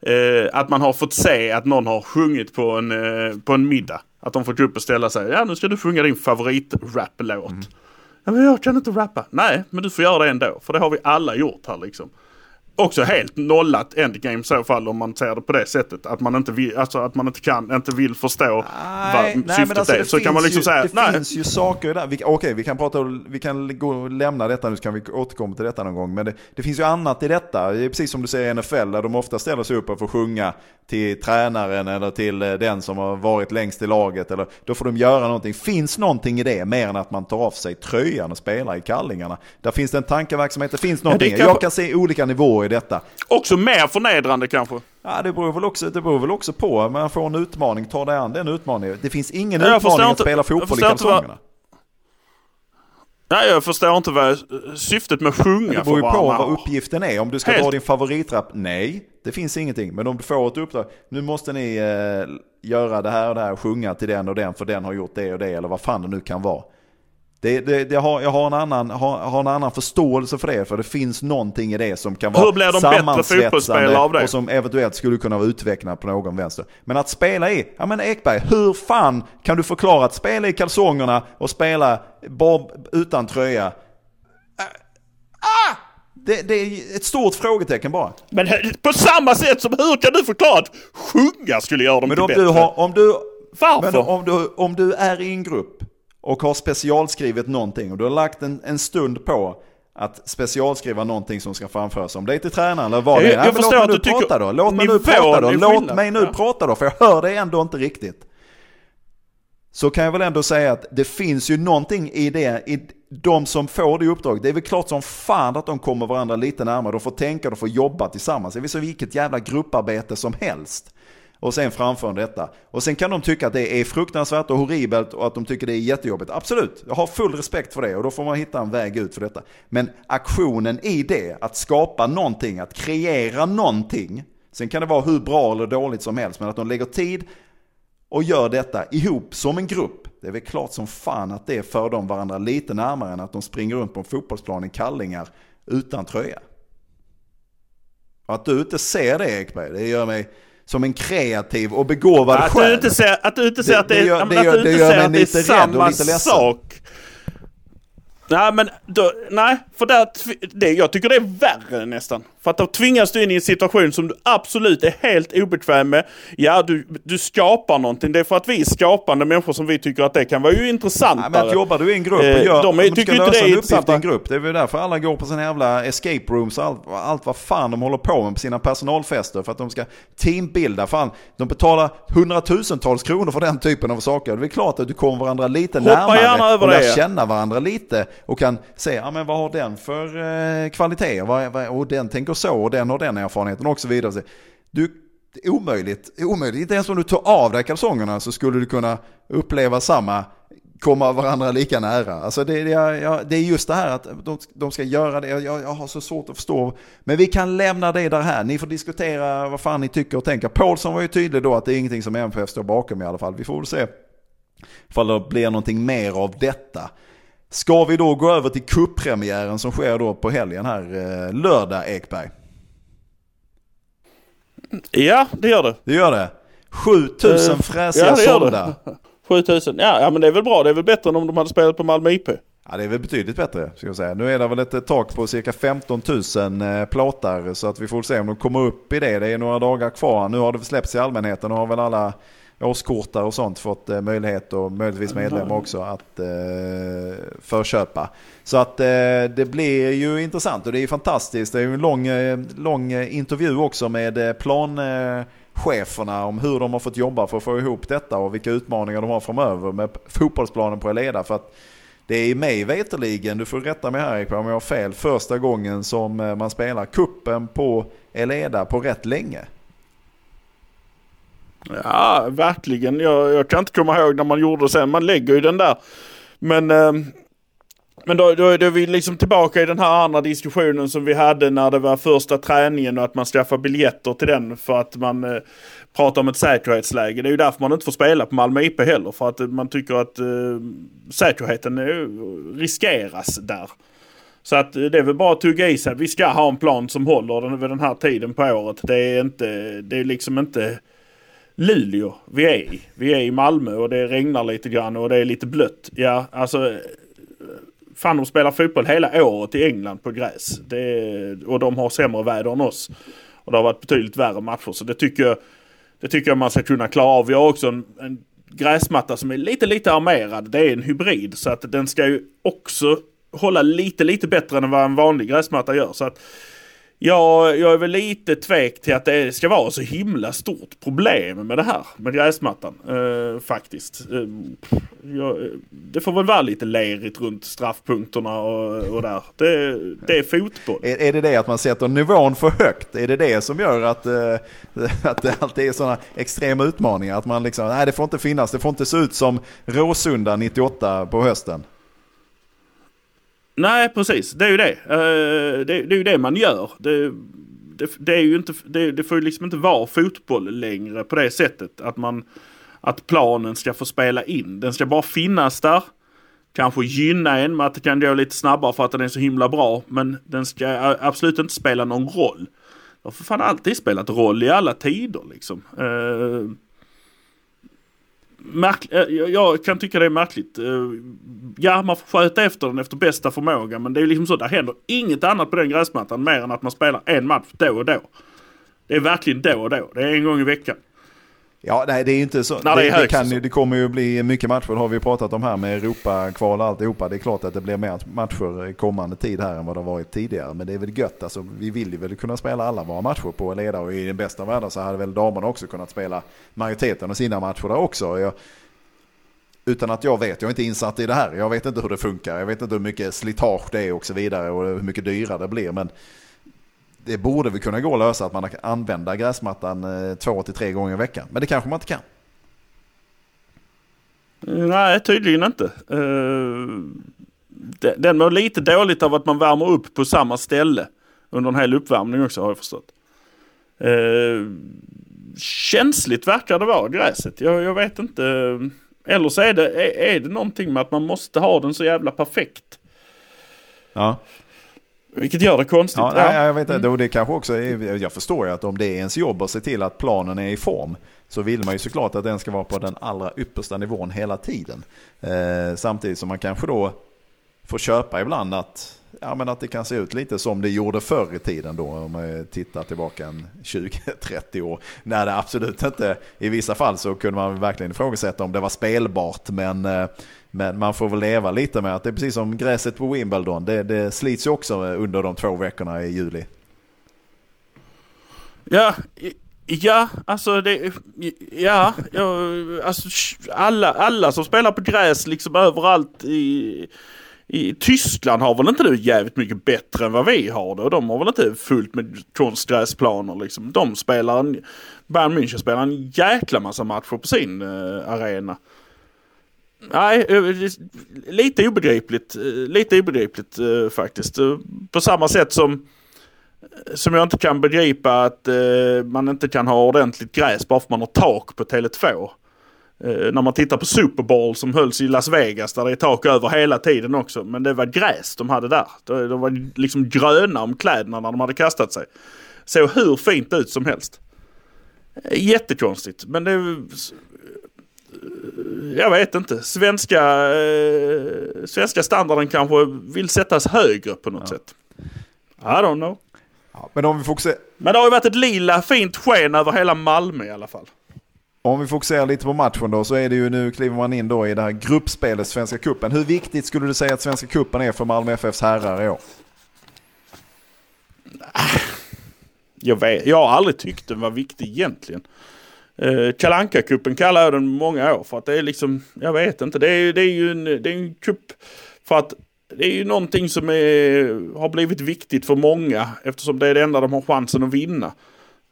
eh, att man har fått se att någon har sjungit på en, eh, på en middag. Att de fått gå upp och ställa sig. Ja, nu ska du sjunga din favoritrap-låt. Mm. Ja, men jag kan inte rappa. Nej, men du får göra det ändå. För det har vi alla gjort här liksom. Också helt nollat endgame i så fall om man ser det på det sättet. Att man inte vill, alltså att man inte kan, inte vill förstå vad syftet alltså, är. det Så kan man finns liksom ju, säga, Det nej. finns ju saker där. Okej, vi kan prata, vi kan gå och lämna detta nu så kan vi återkomma till detta någon gång. Men det, det finns ju annat i detta. Det precis som du säger i NFL där de ofta ställer sig upp och får sjunga till tränaren eller till eh, den som har varit längst i laget. Eller, då får de göra någonting. Finns någonting i det mer än att man tar av sig tröjan och spelar i kallingarna? Där finns det en tankeverksamhet, det finns någonting. kanske- Jag kan se olika nivåer i detta. Också mer förnedrande kanske. Ja, det beror, väl också, det beror väl också på. Man får en utmaning, ta dig an den utmaningen. Det finns ingen Jag utmaning att inte- spela fotboll i förstår inte kalsongerna. Nej, jag förstår inte vad syftet med att sjunga Det beror ju för på vad uppgiften är. Om du ska Helt- dra din favoritrap, nej. Det finns ingenting. Men om du får ett uppdrag, nu måste ni eh, göra det här och det här, sjunga till den och den för den har gjort det och det eller vad fan det nu kan vara. Det, det, det har, jag har en, annan, har, har en annan förståelse för det, för det finns någonting i det som kan vara Hur blir de bättre sammansvetsande av det? och som eventuellt skulle kunna vara utvecklad på någon vänster. Men att spela i, ja men Ekberg, hur fan kan du förklara att spela i kalsongerna och spela bara utan tröja? Ah! Det, det är ett stort frågetecken bara. Men på samma sätt som hur kan du förklara att sjunga skulle göra dem Men till om bättre? du, har, om, du, Varför? men om, du, om du är i en grupp och har specialskrivit någonting och du har lagt en, en stund på att specialskriva någonting som ska framföras. Om det är till tränaren eller vad Jag- det är. jag men förstår låt att mig du nu tycker prata då. Låt mig nu prata då. Låt mig nu Ja. prata då, för jag hör det ändå inte riktigt. Så kan jag väl ändå säga att det finns ju någonting i det, i de som får det uppdraget. Det är väl klart som fan att de kommer varandra lite närmare. De får tänka, de får jobba tillsammans. Det är väl så vilket jävla grupparbete som helst. Och sen framför detta. Och sen kan de tycka att det är fruktansvärt och horribelt och att de tycker det är jättejobbigt. Absolut, jag har full respekt för det och då får man hitta en väg ut för detta. Men aktionen i det, att skapa någonting, att kreera någonting. Sen kan det vara hur bra eller dåligt som helst, men att de lägger tid och gör detta ihop som en grupp. Det är väl klart som fan att det för dem varandra lite närmare än att de springer runt på en fotbollsplan i kallingar utan tröja. Och att du inte ser det Ekberg, det gör mig som en kreativ och begåvad Att själ. du inte ser att, du inte ser Det- att det, det är, gör- ja, men det att gör- du det inte gör ser mig att det är lite rädd och samma lite ledsen. sak. Nej men då, nej, för det, det, jag tycker det är värre nästan. För att då tvingas du in i en situation som du absolut är helt obekväm med. Ja, du, du skapar någonting. Det är för att vi är skapande människor som vi tycker att det kan vara ju intressantare. Nej, men att jobbar du i en grupp och Eh, gör, de är- om du ska lösa en uppgift i en grupp. Det är väl därför alla går på sina jävla escape rooms och allt, allt vad fan de håller på med på sina personalfester. För att de ska teambilda. Fan, de betalar hundratusentals kronor för den typen av saker. Det är klart att du kommer varandra lite Hoppa närmare gärna över och lär det, känna varandra lite. Och kan säga, ja men vad har den för eh, kvaliteter? Och den tänker så och den har den erfarenheten och så vidare. Du, det är omöjligt, omöjligt. Inte ens om du tar av dig kalsongerna så skulle du kunna uppleva samma komma varandra lika nära. Alltså det, det, ja, det är just det här att de, de ska göra det. Jag, jag har så svårt att förstå. Men vi kan lämna det där här. Ni får diskutera vad fan ni tycker och tänker. Paulsson var ju tydlig då att det är ingenting som MFF står bakom i alla fall. Vi får väl se ifall det blir någonting mer av detta. Ska vi då gå över till kuppremiären som sker då på helgen här eh, lördag Ekberg? Ja, det gör det. Det gör det. 7000 Eh, fräsiga ja, sålda. 7000. Ja, ja, men det är väl bra. Det är väl bättre än om de hade spelat på Malmö IP. Ja, det är väl betydligt bättre, ska jag säga. Nu är det väl ett tak på cirka 15 000 eh, plåtar, så att vi får se om de kommer upp i det. Det är några dagar kvar. Nu har det släppts i allmänheten och har väl alla årskortar och sånt fått eh, möjlighet och möjligtvis medlemmar också att eh, förköpa. Så att eh, det blir ju intressant och det är fantastiskt. Det är ju en lång, eh, lång intervju också med eh, plancheferna om hur de har fått jobba för att få ihop detta och vilka utmaningar de har framöver med fotbollsplanen på Eleda. För att det är mig veterligen, du får rätta mig här om jag har fel, första gången som man spelar kuppen på Eleda på rätt länge. Ja, verkligen. Jag, jag kan inte komma ihåg när man gjorde det sen. Man lägger ju den där. Men, eh, men då, då, då är vi liksom tillbaka i den här andra diskussionen som vi hade när det var första träningen och att man skaffar biljetter till den för att man eh, pratar om ett säkerhetsläge. Det är ju därför man inte får spela på Malmö IP heller. För att man tycker att eh, säkerheten riskeras där. Så att eh, det är väl bara att tugga i sig. Vi ska ha en plan som håller den, vid den här tiden på året. Det är inte, det är liksom inte Luleå vi är i. Vi är i Malmö och det regnar lite grann och det är lite blött. Ja, alltså. Fan de spelar fotboll hela året i England på gräs. Det är, och de har sämre väder än oss. Och det har varit betydligt värre matcher. Så det tycker jag, det tycker jag man ska kunna klara av. Vi har också en, en gräsmatta som är lite, lite armerad. Det är en hybrid. Så att den ska ju också hålla lite, lite bättre än vad en vanlig gräsmatta gör. Så att jag, jag är väl lite tvek till att det ska vara så himla stort problem med det här med gräsmattan. Eh, faktiskt. Eh, jag, det får väl vara lite lerigt runt straffpunkterna och, och där. Det, det är fotboll. Är, är det det att man sätter nivån för högt? Är det det som gör att, eh, att det alltid är sådana extrema utmaningar? Att man liksom, nej det får inte finnas, det får inte se ut som Råsunda 98 på hösten. Nej, precis. Det är ju det. Eh, det, det är ju det man gör. Det, det, det är ju inte, det, det får ju liksom inte vara fotboll längre på det sättet. Att, man, att planen ska få spela in. Den ska bara finnas där. kanske gynna en med att det kan gå lite snabbare för att den är så himla bra. Men den ska absolut inte spela någon roll. Det har för fan alltid spelat roll i alla tider liksom. Eh, Märk- eh, jag- kan tycka det är märkligt. Eh, ja, man får sköta efter den efter bästa förmåga. Men det är liksom så, det händer inget annat på den gräsmattan mer än att man spelar en match då och då. Det är verkligen då och då. Det är en gång i veckan. Ja, nej det är ju inte så. När det det, det, kan, det kommer ju bli mycket matcher, det har vi pratat om här med Europa-kval och alltihopa. Det är klart att det blir mer matcher i kommande tid här än vad det har varit tidigare. Men det är väl gött, alltså, vi vill ju väl kunna spela alla våra matcher på leda och i den bästa av världar så hade väl damerna också kunnat spela majoriteten av sina matcher där också. Jag, utan att jag vet, jag är inte insatt i det här. Jag vet inte hur det funkar, jag vet inte hur mycket slitage det är och så vidare och hur mycket dyrare det blir. Men det borde vi kunna gå att lösa att man kan använda gräsmattan eh, två till tre gånger i veckan. Men det kanske man inte kan. Nej, tydligen inte. Uh, den, mår lite dåligt av att man värmer upp på samma ställe under en hel uppvärmning också har jag förstått. Uh, känsligt verkar det vara, gräset. Jag, jag vet inte. Eller så är det, är, är det någonting med att man måste ha den så jävla perfekt. Ja. Vilket gör det konstigt. Ja, Ja. nej, jag vet inte. Och det kanske också är, jag förstår ju att om det är ens jobb att se till att planen är i form så vill man ju såklart att den ska vara på den allra yppersta nivån hela tiden. Eh, samtidigt som man kanske då får köpa ibland att, ja, men att det kan se ut lite som det gjorde förr i tiden då om man tittar tillbaka en 20-30 år. När det absolut inte, i vissa fall så kunde man verkligen ifrågasätta om det var spelbart men eh, men man får väl leva lite med att det är precis som gräset på Wimbledon. Det, det slits ju också eh, under de två veckorna i juli. Ja, ja, alltså det... Ja, ja alltså alla, alla som spelar på gräs liksom överallt i... I Tyskland har väl inte det jävligt mycket bättre än vad vi har det. Och de har väl inte fullt med konstgräsplaner liksom. De spelar en... Bayern München spelar en jäkla massa matcher på sin uh, arena. Nej, eh, lite obegripligt. Eh, lite obegripligt eh, faktiskt. På samma sätt som som jag inte kan begripa att man inte kan ha ordentligt gräs bara för att man har tak på Tele2. När man tittar på Super Bowl som hölls i Las Vegas där det är tak över hela tiden också. Men det var gräs de hade där. De, var liksom gröna om kläderna när de hade kastat sig. Såg hur fint ut som helst. Jättekonstigt. Men det... Jag vet inte. Svenska, eh, svenska standarden kanske vill sättas högre på något sätt. I don't know. Ja, men om vi, fokuserar, Men det har ju varit ett lila fint sken över hela Malmö i alla fall. om vi fokuserar lite på matchen då så är det ju nu kliver man in då i det här gruppspelet Svenska Cupen. Hur viktigt skulle du säga att Svenska Cupen är för Malmö FFs herrar i år? Jag, vet, jag har aldrig tyckt den var viktig egentligen. Eh, Kalanka kuppen kallar jag den många år för att det är liksom, jag vet inte, det är, det är ju en, det är en kupp för att det är ju någonting som är, har blivit viktigt för många eftersom det är det enda de har chansen att vinna.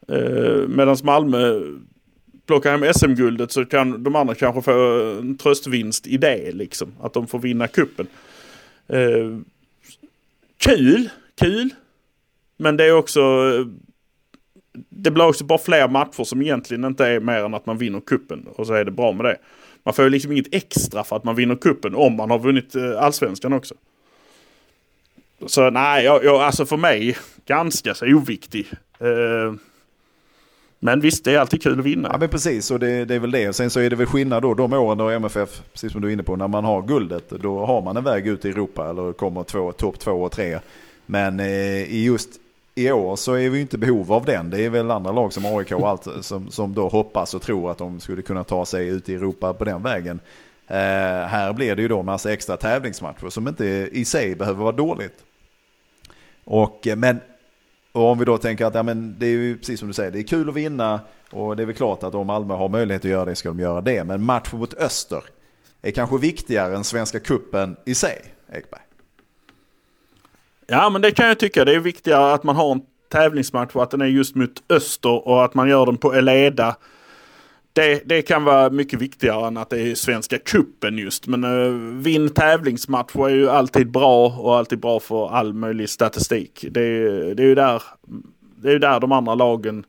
Eh, Medan Malmö plockar hem SM-guldet så kan de andra kanske få en tröstvinst i det liksom. Att de får vinna kuppen. Eh, kul, kul. Men det är också eh, det blir också bara fler matcher som egentligen inte är mer än att man vinner kuppen och så är det bra med det. Man får ju liksom inget extra för att man vinner kuppen om man har vunnit eh, allsvenskan också. Så nej, jag, jag, alltså för mig ganska så oviktig. Eh, men visst, det är alltid kul att vinna. Ja men precis, och det, det är väl det. Och sen så är det väl skillnad då de åren då MFF, precis som du är inne på, när man har guldet, då har man en väg ut i Europa eller kommer två, topp två och tre. Men eh, i just i år så är vi inte i behov av den. Det är väl andra lag som AIK och allt som, som då hoppas och tror att de skulle kunna ta sig ut i Europa på den vägen. Eh, här blir det ju då massa extra tävlingsmatcher som inte i sig behöver vara dåligt. Och, eh, men och om vi då tänker att ja, men det är ju precis som du säger, det är kul att vinna och det är väl klart att om Malmö har möjlighet att göra det ska de göra det. Men matchen mot Öster är kanske viktigare än Svenska Kuppen i sig, Ekberg. Ja, men det kan jag tycka. Det är viktigare att man har en tävlingsmatch och att den är just mot Öster och att man gör den på Eleda. Det, det kan vara mycket viktigare än att det är Svenska Kuppen just. Men uh, vinn tävlingsmatcher är ju alltid bra och alltid bra för all möjlig statistik. Det, är- det är ju där, det är ju där de andra lagen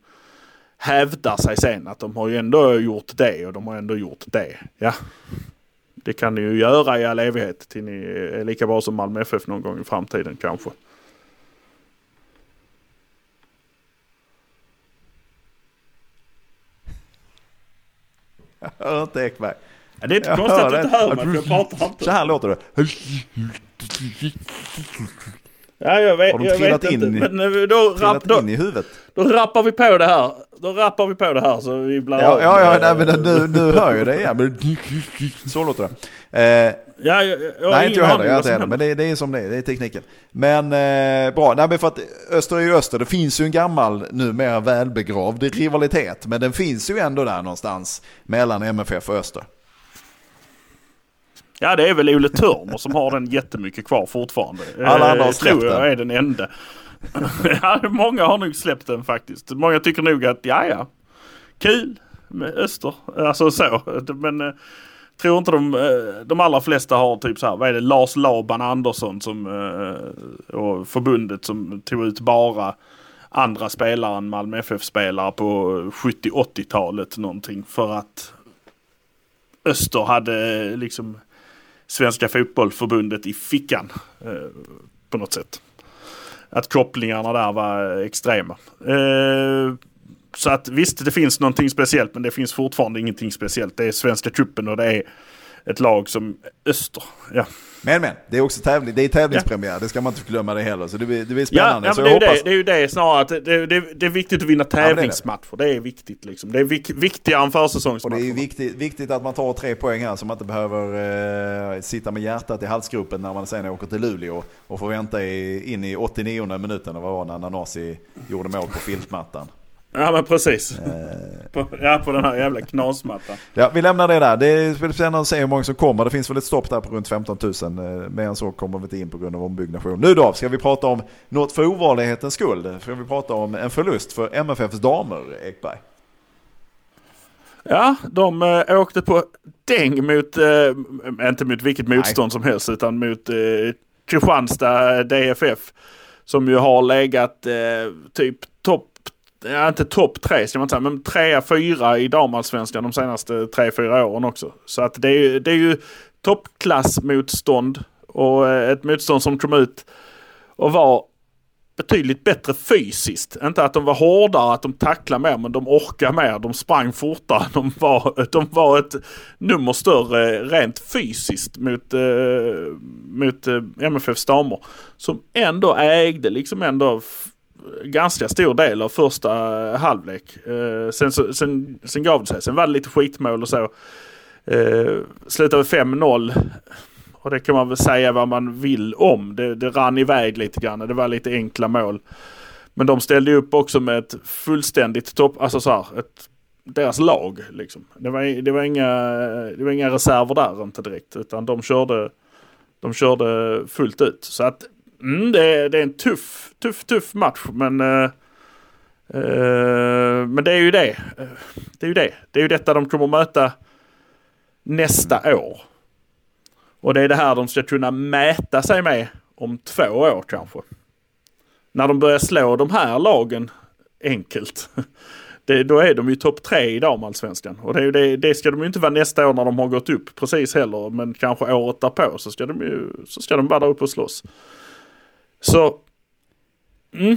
hävdar sig sen. Att de har ju ändå gjort det och de har ändå gjort det. Ja. Det kan ni ju göra i all evighet till ni är lika bra som Malmö FF någon gång i framtiden kanske. Jag hör inte Ekberg. Ja, det är inte Jag konstigt hör att du inte hör mig, jag pratar inte. Så här låter det. Ja, jag vet, Har de jag trillat vet in inte. Men då, rapp, då, in i huvudet. då rappar vi på det här. Då rappar vi på det här så vi blir Ja, ja, ja nej, men du, du hör ju det. Men så låter det. Eh, Ja, jag, jag nej, inte jag heller. Jag inte heller. Men det, det är som det är. Det är tekniken. Men eh, bra. Nej, men för att Öster är ju Öster. Det finns ju en gammal, numera välbegravd rivalitet. Men den finns ju ändå där någonstans mellan MFF och Öster. Ja, det är väl Ole Törner som har den jättemycket kvar fortfarande. Alla andra har Eh, släppt tror jag den. är den enda ja, många har nog släppt den faktiskt. Många tycker nog att, ja ja, kul med Öster. Alltså så. Men eh, tror inte de, eh, de allra flesta har typ så här, vad är det, Lars Laban Andersson som, eh, och förbundet som tog ut bara andra spelare än Malmö FF-spelare på 70-80-talet någonting för att Öster hade eh, liksom Svenska fotbollförbundet i fickan eh, på något sätt. Att kopplingarna där var extrema. Eh, så att visst, det finns någonting speciellt men det finns fortfarande ingenting speciellt. Det är Svenska truppen och det är ett lag som Öster. Ja, Men men, det är också tävling, det är tävlingspremiär. Det ska man inte glömma det heller. Så det blir, det blir ja, spännande. ja så men det, är hoppas... det, det är ju det snarare att det, det, det är viktigt att vinna det är det. tävlingsmatcher. Det är viktigt liksom. Det är vik, viktigare än Och det är försäsongsmatcher. viktigt, viktigt att man tar tre poäng här så man inte behöver eh, sitta med hjärtat i halsgropen när man sen åker till Luleå och får vänta i, in i 89 minuten vad var när Nanasi gjorde mål på filtmattan. Ja men precis. Eh. På, ja på den här jävla knasmattan. Ja, vi lämnar det där. Det är spännande att se hur många som kommer. Det finns väl ett stopp där på runt 15 000. Eh, Mer än så kommer vi inte in på grund av ombyggnation. Nu då, ska vi prata om något för ovanlighetens skull. Ska vi prata om en förlust för MFFs damer, Ekberg? Ja, de äh, åkte på däng mot, äh, inte mot vilket motstånd som helst, utan mot äh, Kristianstad DFF. Som ju har legat äh, typ ja inte topp tre ska man säga, men trea, fyra i damallsvenskan de senaste tre, fyra åren också. Så att det är, ju- det är ju toppklassmotstånd och eh, ett motstånd som kom ut och var betydligt bättre fysiskt. Inte att de var hårdare, att de tacklade mer, men de orkade mer. De sprang fortare. De var, de var ett nummer större rent fysiskt mot, eh, mot eh, MFFs damer. Som ändå ägde liksom ändå ganska stor del av första eh, halvlek. Eh, sen, så- sen, sen gav det sig. Sen var det lite skitmål och så. Eh, slutade 5-0. Och det kan man väl säga vad man vill om. Det, det rann iväg lite grann. Det var lite enkla mål. Men de ställde ju upp också med ett fullständigt topp, alltså så här, ett, deras lag liksom. Det var, det var, inga, det var inga reserver där inte direkt. Utan de körde, de körde fullt ut. Så att mm, det, är- det är en tuff, tuff, tuff match. Men, eh, eh, men det är ju det. Det är ju det. Det är ju detta de kommer möta nästa år. Och det är det här de ska kunna mäta sig med om två år kanske. När de börjar slå de här lagen enkelt. Det, då är de ju topp tre i damallsvenskan. Och det, det, det ska de ju inte vara nästa år när de har gått upp precis heller. Men kanske året därpå så ska de ju så ska de vara där uppe och slåss. Så mm,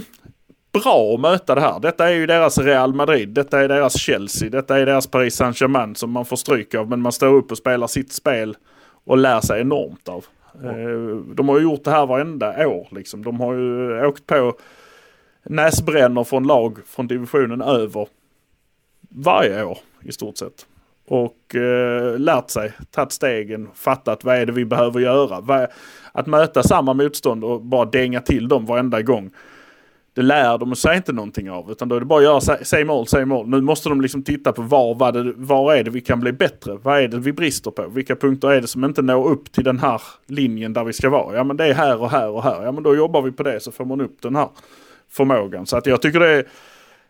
bra att möta det här. Detta är ju deras Real Madrid. Detta är deras Chelsea. Detta är deras Paris Saint-Germain som man får stryk av. Men man står upp och spelar sitt spel och lär sig enormt av. Eh, De har ju gjort det här varenda år. Liksom. De har ju åkt på näsbrännor från lag från divisionen över varje år i stort sett. Och eh, lärt sig, tagit stegen, fattat vad är det vi behöver göra. Vad, att möta samma motstånd och bara dänga till dem varenda gång. Det lär de sig inte någonting av. Utan då är det bara att göra same old, same old. Nu måste de liksom titta på var, vad det, var är det vi kan bli bättre? Vad är det vi brister på? Vilka punkter är det som inte når upp till den här linjen där vi ska vara? Ja men det är här och här och här. Ja men då jobbar vi på det så får man upp den här förmågan. Så att jag tycker det är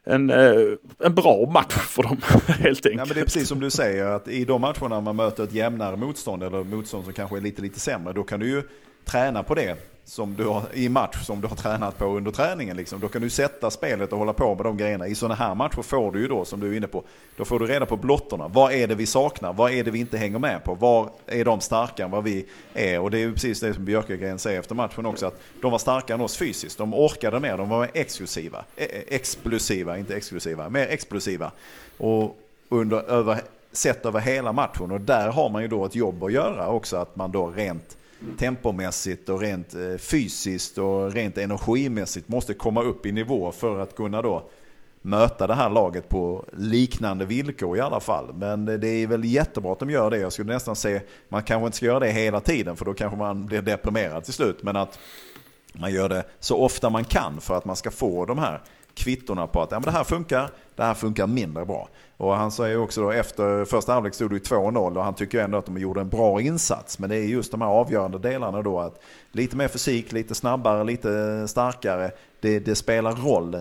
en, eh, en bra match för dem helt Ja, enkelt. men det är precis som du säger att i de matcherna man möter ett jämnare motstånd eller motstånd som kanske är lite, lite sämre, då kan du ju träna på det som du har, i match som du har tränat på under träningen. Liksom. Då kan du sätta spelet och hålla på med de grejerna. I sådana här matcher får du ju då, som du är inne på, då får du reda på blottorna. Vad är det vi saknar? Vad är det vi inte hänger med på? Var är de starkare än vad vi är? Och det är ju precis det som Björkegren säger efter matchen också, att de var starkare än oss fysiskt. De orkade mer, de var mer exklusiva. E, e, explosiva, inte exklusiva, mer explosiva. Och under, över, sett över hela matchen. Och där har man ju då ett jobb att göra också, att man då rent tempomässigt och rent eh, fysiskt och rent energimässigt måste komma upp i nivå för att kunna då möta det här laget på liknande villkor i alla fall. Men det är väl jättebra att de gör det. Jag skulle nästan säga, man kanske inte ska göra det hela tiden för då kanske man blir deprimerad till slut. Men att man gör det så ofta man kan för att man ska få de här kvittorna på att ja, men det här funkar, det här funkar mindre bra. Och han säger också då efter första halvlek stod det 2-0 och han tycker ändå att de gjorde en bra insats. Men det är just de här avgörande delarna då att lite mer fysik, lite snabbare, lite starkare. Det, det spelar roll eh,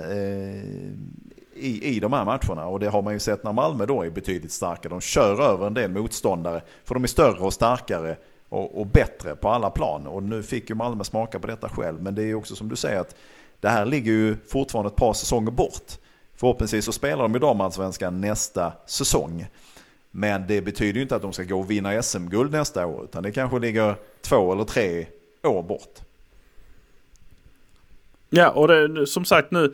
i, i de här matcherna och det har man ju sett när Malmö då är betydligt starkare. De kör över en del motståndare för de är större och starkare och, och bättre på alla plan. Och nu fick ju Malmö smaka på detta själv. Men det är ju också som du säger att det här ligger ju fortfarande ett par säsonger bort. Förhoppningsvis så spelar de ju damallsvenskan nästa säsong. Men det betyder ju inte att de ska gå och vinna SM-guld nästa år. Utan det kanske ligger två eller tre år bort. Ja, och det, som sagt nu,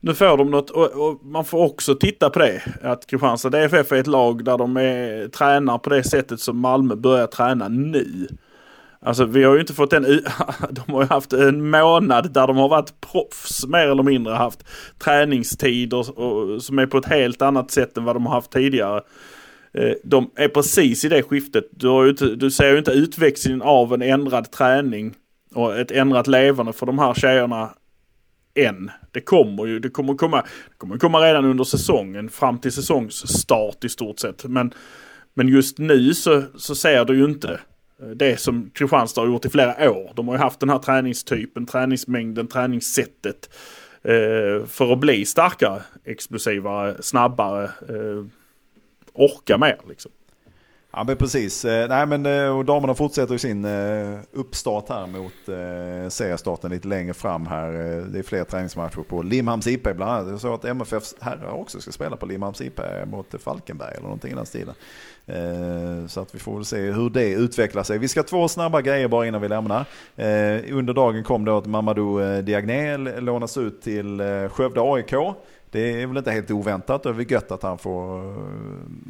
nu får de något och, och, man får också titta på det. Att Kristianstad DFF är ett lag där de är, tränar på det sättet som Malmö börjar träna nu. Alltså vi har ju inte fått den, De har ju haft en månad där de har varit proffs mer eller mindre. Haft träningstider och, som är på ett helt annat sätt än vad de har haft tidigare. Eh, de är precis i det skiftet. Du, har ju inte, du ser ju inte utväxlingen av en ändrad träning och ett ändrat levande för de här tjejerna än. Det kommer ju, det kommer komma, det kommer komma redan under säsongen fram till säsongsstart i stort sett. Men, men just nu så, så ser du ju inte Eh, det. Som Kristianstad har gjort i flera år. De har ju haft den här träningstypen, träningsmängden, träningssättet. Eh, för att bli starkare, explosivare, snabbare, eh, orka mer liksom. Ja men precis. Eh, nej men eh, och damerna fortsätter sin eh, uppstart här mot seriestarten lite längre fram här. Det är fler träningsmatcher på Limhamns IP bland annat. Jag sa att MFFs herrar också ska spela på Limhamns IP mot Falkenberg eller någonting i den stilen. Så att vi får väl se hur det utvecklar sig. Vi ska två snabba grejer bara innan vi lämnar. Under dagen kom då att Mamadou eh, Diagné lånas ut till Skövde AIK. Det är väl inte helt oväntat. Det är väl gött att han får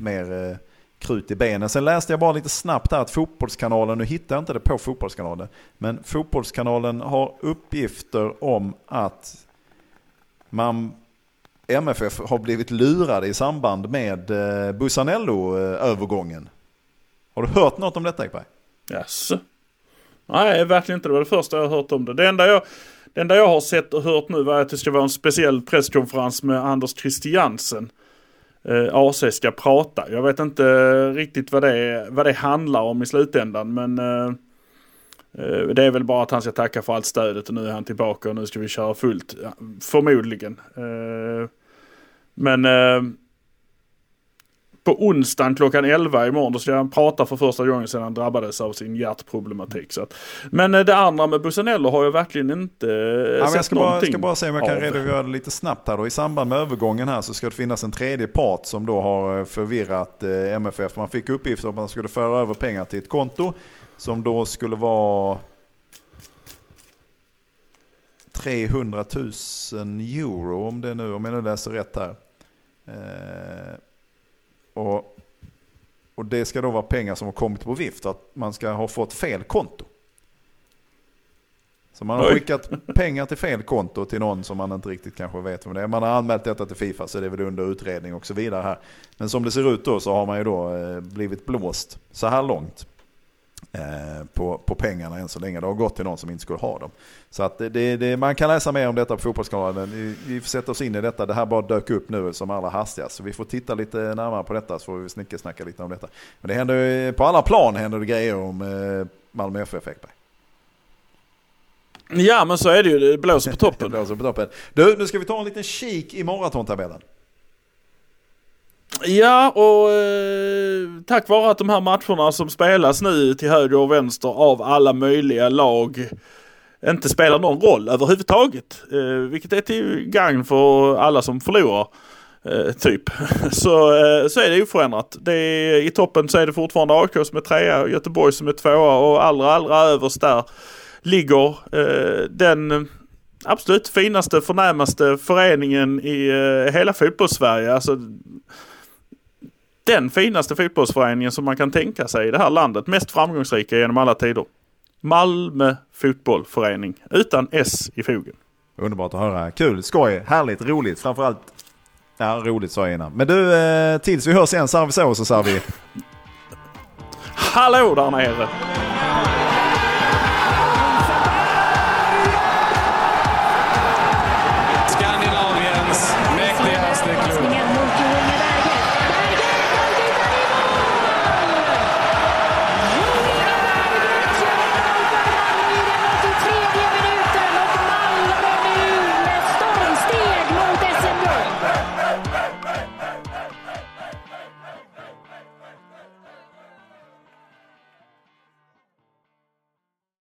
mer krut i benen. Sen läste jag bara lite snabbt här att Fotbollskanalen, nu hittar jag inte det på Fotbollskanalen, men Fotbollskanalen har uppgifter om att man MFF har blivit lurade i samband med eh, Busanello-övergången. Har du hört något om detta Ekberg? Yes. Nej, verkligen inte. Det var det första jag har hört om det. Det enda jag, det enda jag har sett och hört nu var att det ska vara en speciell presskonferens med Anders Christiansen. Eh, AC ska prata. Jag vet inte riktigt vad det, vad det handlar om i slutändan men eh, eh, det är väl bara att han ska tacka för allt stödet och nu är han tillbaka och nu ska vi köra fullt. Förmodligen. Men eh, på onsdagen klockan 11 imorgon då ska han prata för första gången sedan han drabbades av sin hjärtproblematik. Så att, men eh, det andra med Busanello har jag verkligen inte ja, sett jag ska någonting bara, ska bara se om jag kan redogöra lite snabbt här då. I samband med övergången här så ska det finnas en tredje part som då har förvirrat MFF. Man fick uppgift om att man skulle föra över pengar till ett konto som då skulle vara 300 000 euro om, det nu, om jag nu läser rätt här. Och, och det ska då vara pengar som har kommit på vift, att man ska ha fått fel konto. Så man har Oj. skickat pengar till fel konto till någon som man inte riktigt kanske vet vem det är. Man har anmält detta till Fifa så det är väl under utredning och så vidare här. Men som det ser ut då så har man ju då eh, blivit blåst så här långt. Eh, på, på pengarna än så länge. Det har gått till någon som inte skulle ha dem. Så att det, det, man kan läsa mer om detta på Fotbollskanalen. Vi, vi får sätta oss in i detta. Det här bara dök upp nu som allra hastigast. Så vi får titta lite närmare på detta så får vi snickesnacka lite om detta. Men det händer på alla plan händer det grejer om eh, Malmö FF Ekberg. Ja men så är det ju, det blåser på toppen. det blåser på toppen. Du, nu ska vi ta en liten kik i maratontabellen. Ja, och eh, tack vare att de här matcherna som spelas nu till höger och vänster av alla möjliga lag inte spelar någon roll överhuvudtaget. Eh, vilket är till gagn för alla som förlorar. Eh, typ. Så, eh, så är det oförändrat. Det är, I toppen så är det fortfarande AIK som är trea, och Göteborg som är tvåa och allra allra överst där ligger eh, den absolut finaste, förnämaste föreningen i eh, hela fotbollssverige. Alltså, den finaste fotbollsföreningen som man kan tänka sig i det här landet. Mest framgångsrika genom alla tider. Malmö fotbollförening utan S i fogen. Underbart att höra. Kul, skoj, härligt, roligt. Framförallt, ja roligt sa jag innan. Men du, eh, tills vi hörs igen så säger vi så så säger vi. Hallå där nere!